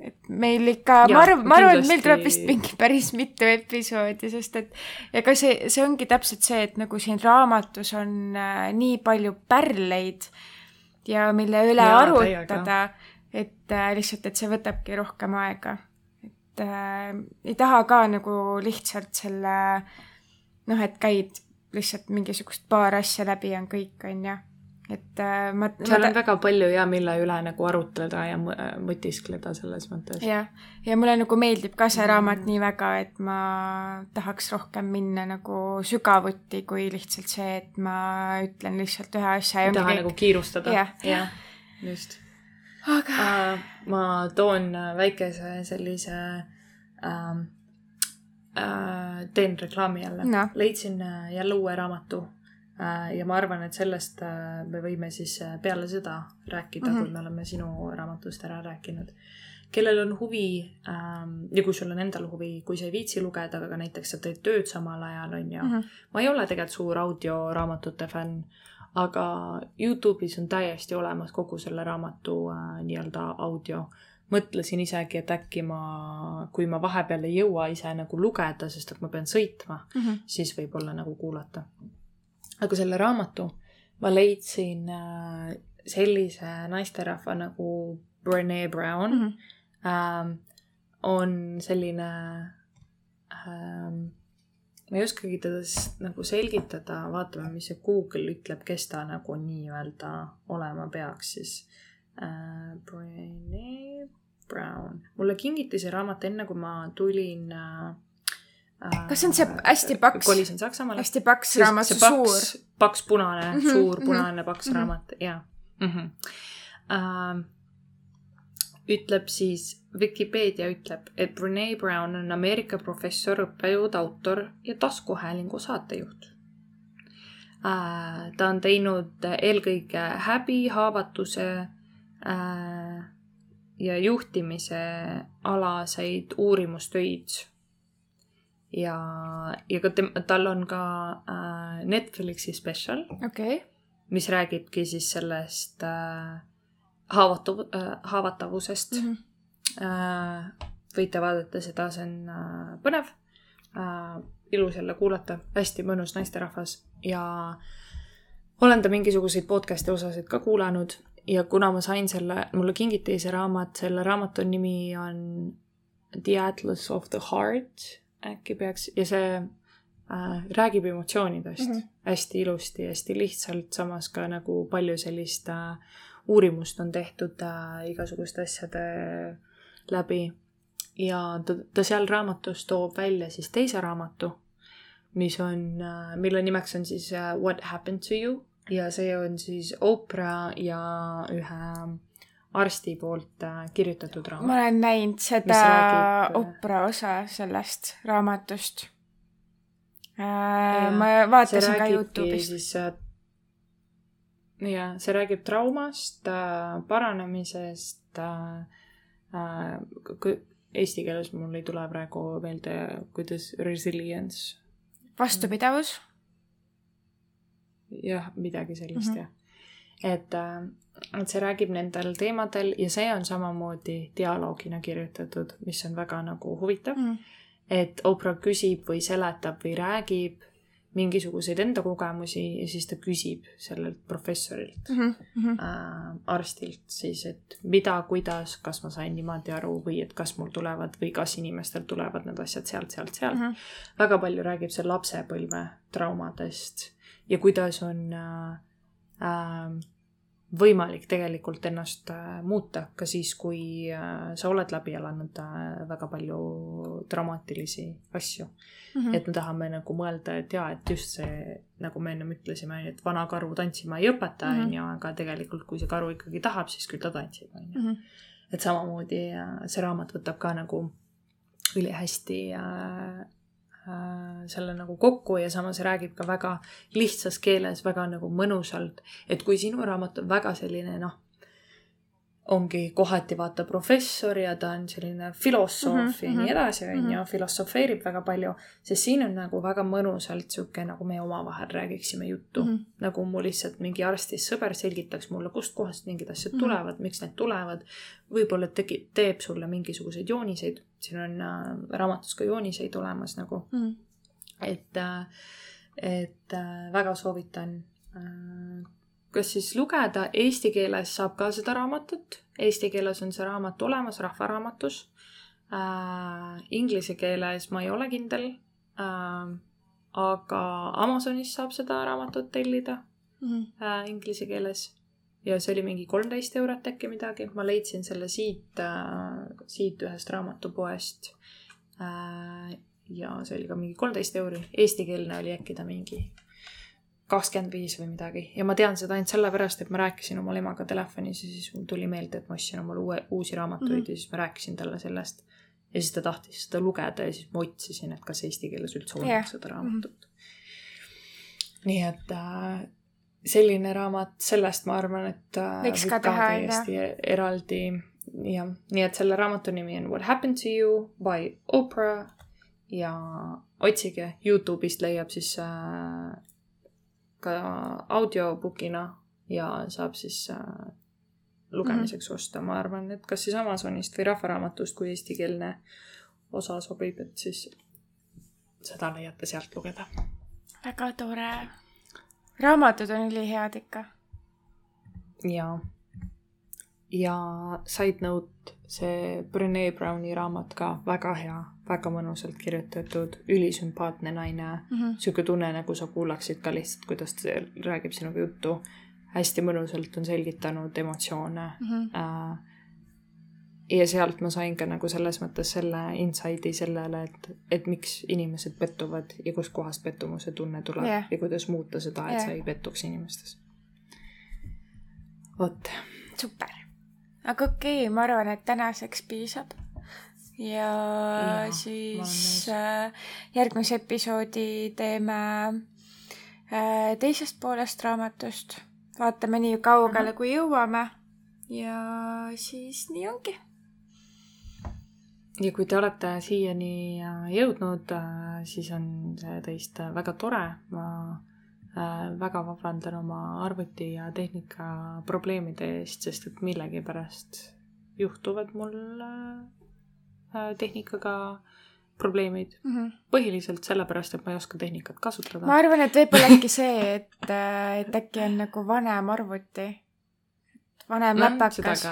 et meil ikka, ma arvan, ma arvan, et meil tuleb vist mingi päris mitu episoodi, sest et ega see, see ongi täpselt see, et nagu siin raamatus on äh, nii palju pärleid ja mille üle ja, arutada, et äh, lihtsalt, et see võtabki rohkem aega äh, ei taha ka nagu lihtsalt selle noh, et käid lihtsalt mingisugust paar asja läbi on kõik, on ju. et äh, ma. seal on väga palju ja mille üle nagu arutleda ja mõtiskleda selles mõttes. jah, ja mulle nagu meeldib ka see raamat mm. nii väga, et ma tahaks rohkem minna nagu sügavuti, kui lihtsalt see, et ma ütlen lihtsalt ühe asja. ei taha kõik... nagu kiirustada. jah ja,, just aga uh,? ma toon äh, väikese sellise uh, uh, teen reklaami jälle no.. leidsin jälle uue raamatu uh, ja ma arvan, et sellest uh, me võime siis peale seda rääkida mm, -hmm. kui me oleme sinu raamatust ära rääkinud. kellel on huvi ähm, ja kui sul on endal huvi, kui sa ei viitsi lugeda, aga näiteks sa teed tööd samal ajal, on ju. -hmm. ma ei ole tegelikult suur audioraamatute fänn aga Youtube'is on täiesti olemas kogu selle raamatu äh, nii-öelda audio. mõtlesin isegi, et äkki ma, kui ma vahepeal ei jõua ise nagu lugeda, sest et ma pean sõitma mm, -hmm. siis võib-olla nagu kuulata. aga selle raamatu ma leidsin äh, sellise naisterahva nagu Brene Brown mm. -hmm. Ähm, on selline ähm, ma ei oskagi teda nagu selgitada, vaatame, mis see Google ütleb, kes ta nagu nii-öelda olema peaks siis äh,. Brene Brown, mulle kingiti see raamat enne, kui ma tulin äh, kas see on see hästi paks? kolisin Saksamaale. hästi paks raamat, see suur. paks punane mm, -hmm, suur mhm, punane mm -hmm, paks mm -hmm. raamat, jaa mm. -hmm. Uh, ütleb siis Vikipeedia ütleb, et Brene Brown on Ameerika professor, õppejõud, autor ja taskuhäälingu saatejuht. Äh, ta on teinud eelkõige häbi, haavatuse äh, ja juhtimise alaseid uurimustöid. ja, ja ka tem-, tal on ka äh, Netflixi spetsial okay., mis räägibki siis sellest haavatav- äh,, haavatavusest mm. -hmm äh,. võite vaadata seda, see on äh, põnev äh,, ilus jälle kuulata, hästi mõnus naisterahvas ja olen ta mingisuguseid podcast'i osasid ka kuulanud ja kuna ma sain selle, mulle kingiti see raamat, selle raamatu nimi on The Atlas of the Heart äkki peaks ja see äh, räägib emotsioonidest mm -hmm. hästi ilusti, hästi lihtsalt, samas ka nagu palju sellist äh, uurimust on tehtud äh, igasuguste asjade läbi. ja ta, ta seal raamatus toob välja siis teise raamatu, mis on äh,, mille nimeks on siis äh, What happened to you ja see on siis Oprah ja ühe arsti poolt äh, kirjutatud raamat. ma olen näinud seda räägib... Oprah osa sellest raamatust äh,. ma vaatasin ka Youtube'ist. siis jah, see räägib traumast äh,, paranemisest äh,. Äh, Eesti keeles mul ei tule praegu meelde, kuidas resilience. vastupidavus. jah, midagi sellist mm -hmm. jah. et äh, et see räägib nendel teemadel ja see on samamoodi dialoogina kirjutatud, mis on väga nagu huvitav mm.. et Oprah küsib või seletab või räägib mingisuguseid enda kogemusi ja siis ta küsib sellelt professorilt mm, -hmm. äh, arstilt siis, et mida, kuidas, kas ma sain niimoodi aru või et kas mul tulevad või kas inimestel tulevad need asjad sealt, sealt, sealt mm. -hmm. väga palju räägib see lapsepõlve traumadest ja kuidas on äh, äh, võimalik tegelikult ennast äh, muuta ka siis, kui äh, sa oled läbi elanud äh, väga palju dramaatilisi asju mm. -hmm. et me tahame nagu mõelda, et jaa, et just see, nagu me ennem ütlesime, et vana karu tantsima ei õpeta, mhm. on ju, aga tegelikult, kui see karu ikkagi tahab, siis küll ta tantsib, on ju. Mhm. et samamoodi see raamat võtab ka nagu ülihästi Äh, selle nagu kokku ja samas räägib ka väga lihtsas keeles, väga nagu mõnusalt. et kui sinu raamat on väga selline noh, ongi kohati vaata professor ja ta on selline filosoof mm -hmm, ja nii mhm, edasi, on ju, mhm. filosofeerib väga palju, sest siin on nagu väga mõnusalt sihuke, nagu me omavahel räägiksime juttu mm. -hmm. nagu mu lihtsalt mingi arstist sõber selgitaks mulle, kustkohast mingid asjad mm -hmm. tulevad, miks need tulevad. võib-olla tegi, teeb sulle mingisuguseid jooniseid, siin on äh, raamatus ka jooniseid olemas nagu mm. -hmm. et äh,, et äh, väga soovitan äh, kas siis lugeda, eesti keeles saab ka seda raamatut, eesti keeles on see raamat olemas Rahvaraamatus äh,. Inglise keeles ma ei ole kindel äh,. aga Amazonis saab seda raamatut tellida mm -hmm. äh, inglise keeles. ja see oli mingi kolmteist eurot äkki midagi, ma leidsin selle siit äh,, siit ühest raamatupoest äh,. ja see oli ka mingi kolmteist euri, eestikeelne oli äkki ta mingi kakskümmend viis või midagi ja ma tean seda ainult sellepärast, et ma rääkisin omal emaga telefonis ja siis mul tuli meelde, et ma ostsin omale uue, uusi raamatuid mm -hmm. ja siis ma rääkisin talle sellest. ja siis ta tahtis seda lugeda ja siis ma otsisin, et kas eesti keeles üldse on yeah. seda raamatut mm. -hmm. nii et äh, selline raamat, sellest ma arvan, et äh, võiks ka teha täiesti eraldi jah, nii et selle raamatu nimi on What happened to you by Oprah ja otsige Youtube'ist leiab siis äh, ka audiobookina ja saab siis äh, lugemiseks -hmm. osta, ma arvan, et kas siis Amazonist või Rahvaraamatust, kui eestikeelne osa sobib, et siis seda leiate sealt lugeda. väga tore. raamatud on ülihead ikka. jaa. ja side note, see Brene Browni raamat ka väga hea väga mõnusalt kirjutatud, ülisümpaatne naine mm. -hmm. sihuke tunne, nagu sa kuulaksid ka lihtsalt, kuidas ta räägib sinuga juttu. hästi mõnusalt on selgitanud emotsioone mm. -hmm. ja sealt ma sain ka nagu selles mõttes selle insight'i sellele, et, et miks inimesed pettuvad ja kustkohast pettumuse tunne tuleb yeah. ja kuidas muuta seda, et yeah. sa ei pettuks inimestes. vot. super. aga okei okay,, ma arvan, et tänaseks piisab ja, ja siis äh, järgmise episoodi teeme äh, teisest poolest raamatust. vaatame nii kaugele, mhm. kui jõuame. ja siis nii ongi. ja kui te olete siiani äh, jõudnud, äh, siis on see teist väga tore. ma äh, väga vabandan oma arvuti ja tehnika probleemide eest, sest et millegipärast juhtuvad mul äh, tehnikaga probleemid mm. -hmm. põhiliselt sellepärast, et ma ei oska tehnikat kasutada. ma arvan, et võib-olla äkki see, et, äh, et äkki on nagu vanem arvuti. vanem No, läpakas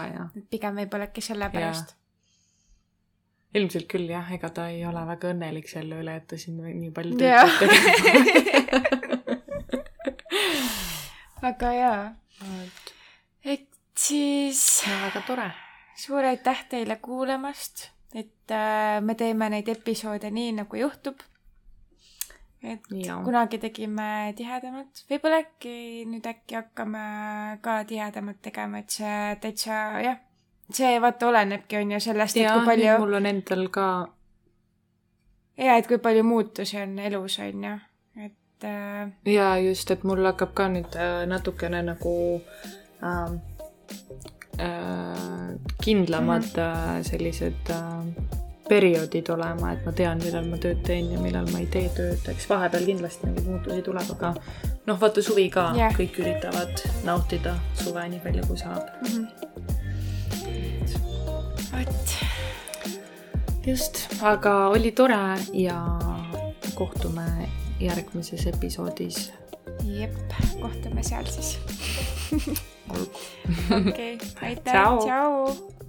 pigem võib-olla äkki sellepärast. ilmselt küll jah, ega ta ei ole väga õnnelik selle üle, et ta siin nii palju tööd peab tegema. aga jaa, et siis väga tore. suur aitäh teile kuulamast, et äh, me teeme neid episoode nii, nagu juhtub. et Jaa. kunagi tegime tihedamalt, võib-olla äkki nüüd äkki hakkame ka tihedamalt tegema, et see täitsa jah, see vaata olenebki on ju sellest, et ja kui palju mul on endal ka ja et kui palju muutusi on elus on ju, et äh, ja just, et mul hakkab ka nüüd äh, natukene nagu äh, kindlamad mm -hmm. sellised äh, perioodid olema, et ma tean, millal ma tööd teen ja millal ma ei tee tööd, eks vahepeal kindlasti mingeid muutusi tuleb, aga noh, vaata suvi ka Jah. kõik üritavad nautida suve nii palju, kui saab. mhm. vot, just, aga oli tore ja kohtume järgmises episoodis. jep, kohtume seal siis. olgu. okei, aitäh, Tšau. tšau.